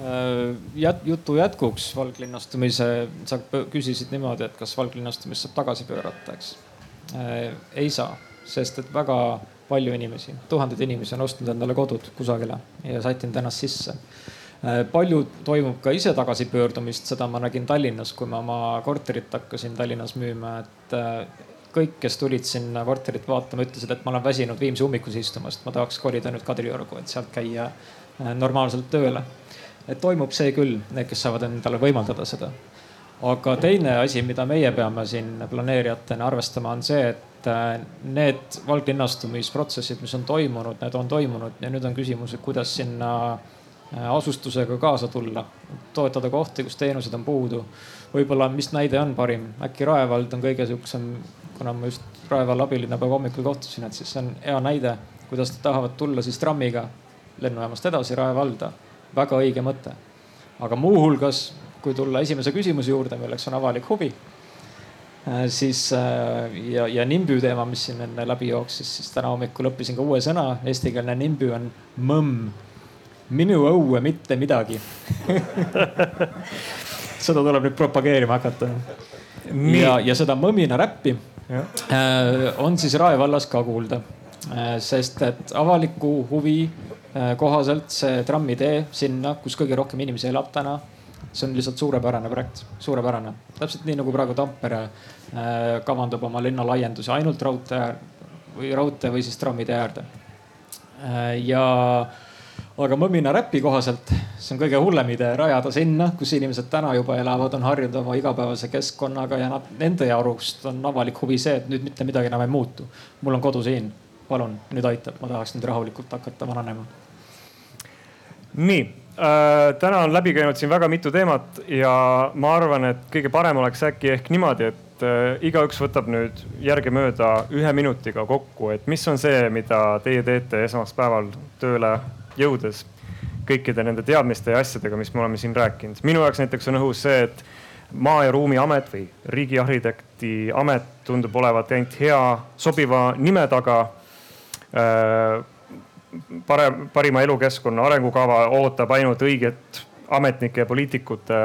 Äh, jät-, jutu jätkuks valglinnastumise, sa küsisid niimoodi, et kas valglinnastumist saab tagasi pöörata, eks. Äh, ei saa, sest et väga palju inimesi, tuhandeid inimesi on ostnud endale kodud kusagile ja sättinud ennast sisse. Äh, palju toimub ka ise tagasipöördumist, seda ma nägin Tallinnas, kui ma oma korterit hakkasin Tallinnas müüma, et kõik, kes tulid sinna korterit vaatama, ütlesid, et ma olen väsinud Viimsi ummikus istumast, ma tahaks kolida nüüd Kadriorgu, et sealt käia normaalselt tööle et toimub see küll, need, kes saavad endale võimaldada seda. aga teine asi, mida meie peame siin planeerijatena arvestama, on see, et äh, need valglinnastumisprotsessid, mis on toimunud, need on toimunud ja nüüd on küsimus, et kuidas sinna äh, asustusega kaasa tulla, toetada kohti, kus teenused on puudu. võib-olla, mis näide on parim, äkki Rae vald on kõige sihukesem, kuna ma just Rae valla abilinnapäeva hommikul kohtusin, et siis see on hea näide, kuidas nad tahavad tulla siis trammiga lennujaamast edasi Rae valda väga õige mõte. aga muuhulgas, kui tulla esimese küsimuse juurde, milleks on avalik huvi, siis äh, ja, ja nimbü teema, mis siin enne läbi jooksis, siis täna hommikul õppisin ka uue sõna. Eestikeelne nimbü on mõmm. minu õue mitte midagi seda tuleb nüüd propageerima hakata. ja, ja seda mõmmina räppi. Äh, on siis Rae vallas ka kuulda. sest et avaliku huvi Äh, kohaselt see trammitee sinna, kus kõige rohkem inimesi elab täna. See on lihtsalt suurepärane projekt, suurepärane. täpselt nii nagu praegu Tampere äh, kavandab oma linna laiendusi ainult raudtee või raudtee või siis trammitee äärde. Äh, ja aga Mõmmina räpi kohaselt, see on kõige hullem idee, rajada sinna, kus inimesed täna juba elavad, on harjunud oma igapäevase keskkonnaga ja nad, nende arust on avalik huvi see, et nüüd mitte midagi enam ei muutu. mul on kodu siin, palun, nüüd aitab, ma tahaks nüüd rahulikult hakata vananema nii täna on läbi käinud siin väga mitu teemat ja ma arvan, et kõige parem oleks äkki ehk niimoodi, et äh, igaüks võtab nüüd järgemööda ühe minutiga kokku, et mis on see, mida teie teete esmaspäeval tööle jõudes kõikide nende teadmiste ja asjadega, mis me oleme siin rääkinud. minu jaoks näiteks on õhus see, et maa ja ruumiamet või riigiarhitekti amet tundub olevat ainult hea sobiva nime taga äh, parem, parima elukeskkonna arengukava ootab ainult õiget ametnike ja poliitikute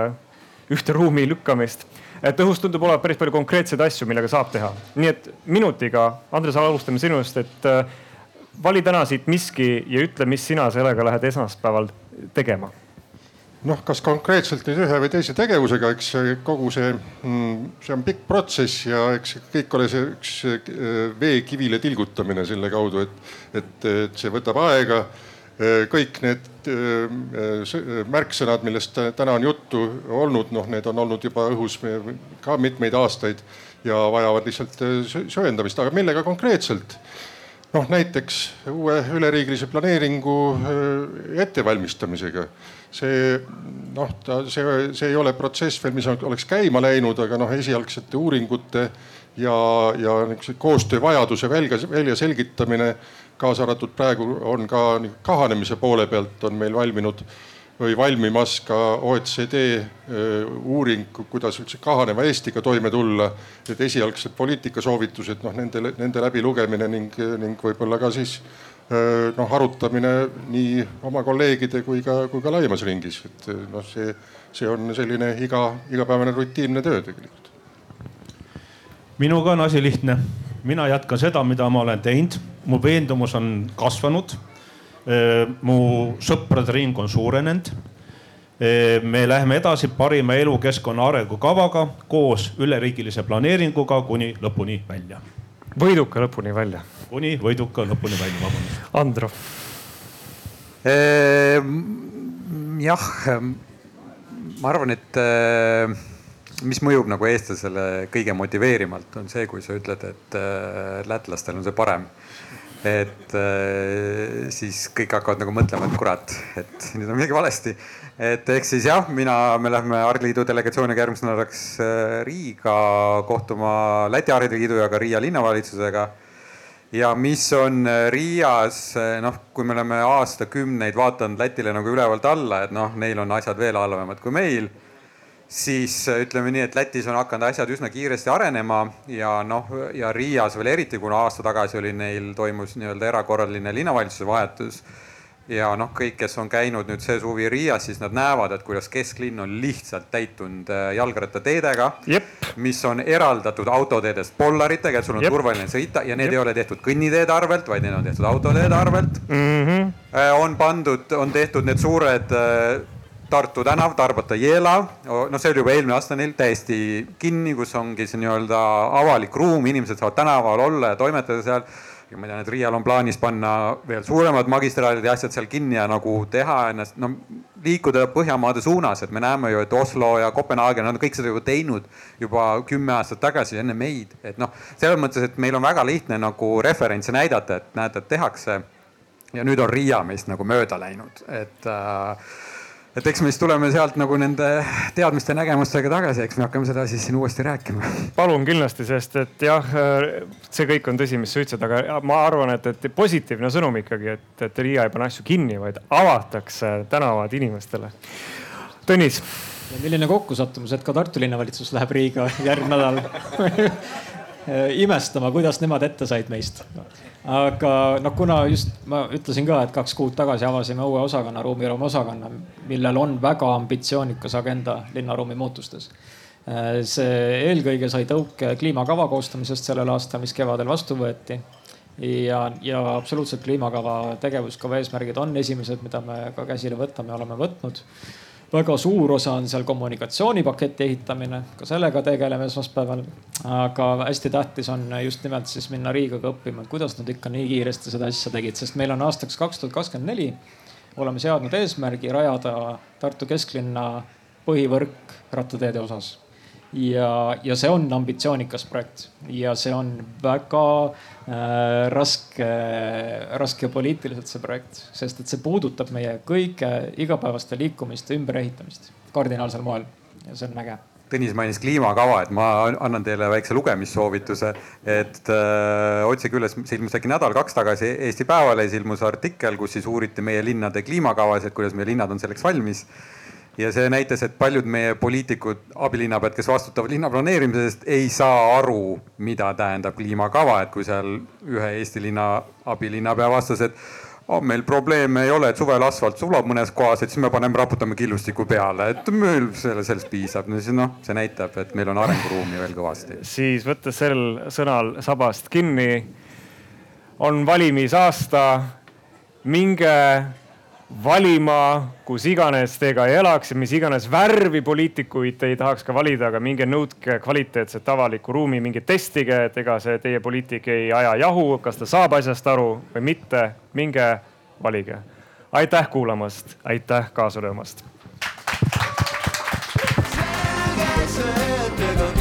ühte ruumi lükkamist. et õhus tundub olevat päris palju konkreetseid asju, millega saab teha. nii et minutiga, Andres, alustame sinust, et äh, vali täna siit miski ja ütle, mis sina sellega lähed esmaspäeval tegema noh, kas konkreetselt nüüd ühe või teise tegevusega, eks kogu see, mm, see on pikk protsess ja eks kõik ole see üks äh, veekivile tilgutamine selle kaudu, et, et, et see võtab aega. Äh, kõik need äh, märksõnad, millest täna on juttu olnud, noh, need on olnud juba õhus ka mitmeid aastaid ja vajavad lihtsalt sööndamist, aga millega konkreetselt noh, näiteks uue üleriigilise planeeringu ettevalmistamisega. See noh, ta, see, see ei ole protsess veel, mis oleks käima läinud, aga noh, esialgsete uuringute ja, ja niisuguse koostöövajaduse välja, väljaselgitamine, kaasa arvatud praegu on ka kahanemise poole pealt on meil valminud või valmimas ka OECD uuring, kuidas üldse kahaneva Eestiga toime tulla. et esialgsed poliitikasoovitused, noh nende, nende läbilugemine ning, ning võib-olla ka siis noh, arutamine nii oma kolleegide kui ka, kui ka laiemas ringis, et noh, see, see on selline iga, igapäevane rutiinne töö tegelikult. minuga on asi lihtne, mina jätkan seda, mida ma olen teinud, mu veendumus on kasvanud mu sõprade ring on suurenenud. me läheme edasi parima elukeskkonna arengukavaga koos üleriigilise planeeringuga kuni lõpuni välja. Võiduka lõpuni välja. kuni võiduka lõpuni välja, vabandust. Andro. jah, ma arvan, et mis mõjub nagu eestlasele kõige motiveerimalt, on see, kui sa ütled, et lätlastel on see parem et siis kõik hakkavad nagu mõtlema, et kurat, et nüüd on midagi valesti. Et ehk siis jah, mina, me lähme Hariliidu delegatsiooniga järgmiseks nädalaks äh, Riiga kohtuma Läti Hariliidu ja ka Riia linnavalitsusega. ja mis on äh, Riias, noh, kui me oleme aastakümneid vaadanud Lätile nagu ülevalt alla, et noh, neil on asjad veel halvemad kui meil siis äh, ütleme nii, et Lätis on hakanud asjad üsna kiiresti arenema ja noh, ja Riias veel eriti, kuna aasta tagasi oli neil, toimus nii-öelda erakorraline linnavalitsuse vahetus. Ja noh, kõik, kes on käinud nüüd see suvi Riias, siis nad näevad, et kuidas kesklinn on lihtsalt täitunud äh, jalgrattateedega. mis on eraldatud autoteedest pollaritega, et sul on Jep. turvaline sõita ja need Jep. ei ole tehtud kõnniteede arvelt, vaid need on tehtud autoteede arvelt mm. -hmm. on pandud, on tehtud need suured Tartu tänav, Tarbata-Jela, noh, see oli juba eelmine aasta neil täiesti kinni, kus ongi see nii-öelda avalik ruum, inimesed saavad tänaval olla ja toimetada seal. Ja ma tean, et Riial on plaanis panna veel suuremad magistraalid ja asjad seal kinni ja nagu teha ennast, no liikuda Põhjamaade suunas, et me näeme ju, et Oslo ja Kopenhaagen on kõik seda juba teinud juba kümme aastat tagasi enne meid, et noh, selles mõttes, et meil on väga lihtne nagu referentse näidata, et näete, et tehakse. ja nüüd on Riia meist nagu mööda läinud, et äh, et eks me siis tuleme sealt nagu nende teadmiste, nägemustega tagasi, eks me hakkame seda siis siin uuesti rääkima. palun kindlasti, sest et jah, see kõik on tõsi, mis sa ütlesid, aga ma arvan, et, et positiivne sõnum ikkagi, et, et Riia ei pane asju kinni, vaid avatakse tänavad inimestele. Tõnis. milline kokkusattumus, et ka Tartu linnavalitsus läheb Riiga järgmine nädal imestama, kuidas nemad ette said meist aga noh, kuna just ma ütlesin ka, et kaks kuud tagasi avasime uue osakonna, ruumiruumi osakonna, millel on väga ambitsioonikas agenda linnaruumi muutustes. Äh, see eelkõige sai tõuke kliimakava koostamisest sellel aastal, mis kevadel vastu võeti. ja, ja absoluutselt kliimakava tegevuskava eesmärgid on esimesed, mida me ka käsile võtame, oleme võtnud väga suur osa on seal kommunikatsioonipaketi ehitamine, ka sellega tegeleme esmaspäeval. aga hästi tähtis on just nimelt siis minna Riigaga õppima, et kuidas nad ikka nii kiiresti seda asja tegid, sest meil on aastaks kaks tuhat kakskümmend neli oleme seadnud eesmärgi rajada Tartu kesklinna põhivõrk rattateede osas ja, ja see on ambitsioonikas projekt. Ja see on väga äh, raske, raske poliitiliselt see projekt, sest et see puudutab meie kõige igapäevaste liikumiste ümberehitamist kardinaalsel moel. Ja see on äge. Tõnis mainis kliimakava, et ma annan teile väikse lugemissoovituse, et äh, otsige üles, see ilmus äkki nädal-kaks tagasi Eesti Päevalehes ilmus artikkel, kus siis uuriti meie linnade kliimakavasid, kuidas meie linnad on selleks valmis ja see näitas, et paljud meie poliitikud, abilinnapead, kes vastutavad linna planeerimise eest, ei saa aru, mida tähendab kliimakava, et kui seal ühe Eesti linna abilinnapea vastas, et oh, meil probleeme ei ole, et suvel asfalt sulab mõnes kohas, et siis me paneme, raputame killustiku peale, et meil selle, sellest piisab. no siis noh, see näitab, et meil on arenguruumi veel kõvasti. siis võttes sel sõnal sabast kinni, on valimisaasta, minge valima, kus iganes te ka ei elaks ja mis iganes värvi poliitikuid te ei tahaks ka valida, aga minge nõudke kvaliteetset avalikku ruumi, minge testige, et ega see teie poliitik ei aja jahu, kas ta saab asjast aru või mitte. minge valige. aitäh kuulamast, aitäh kaasa löömast. selge see, et ega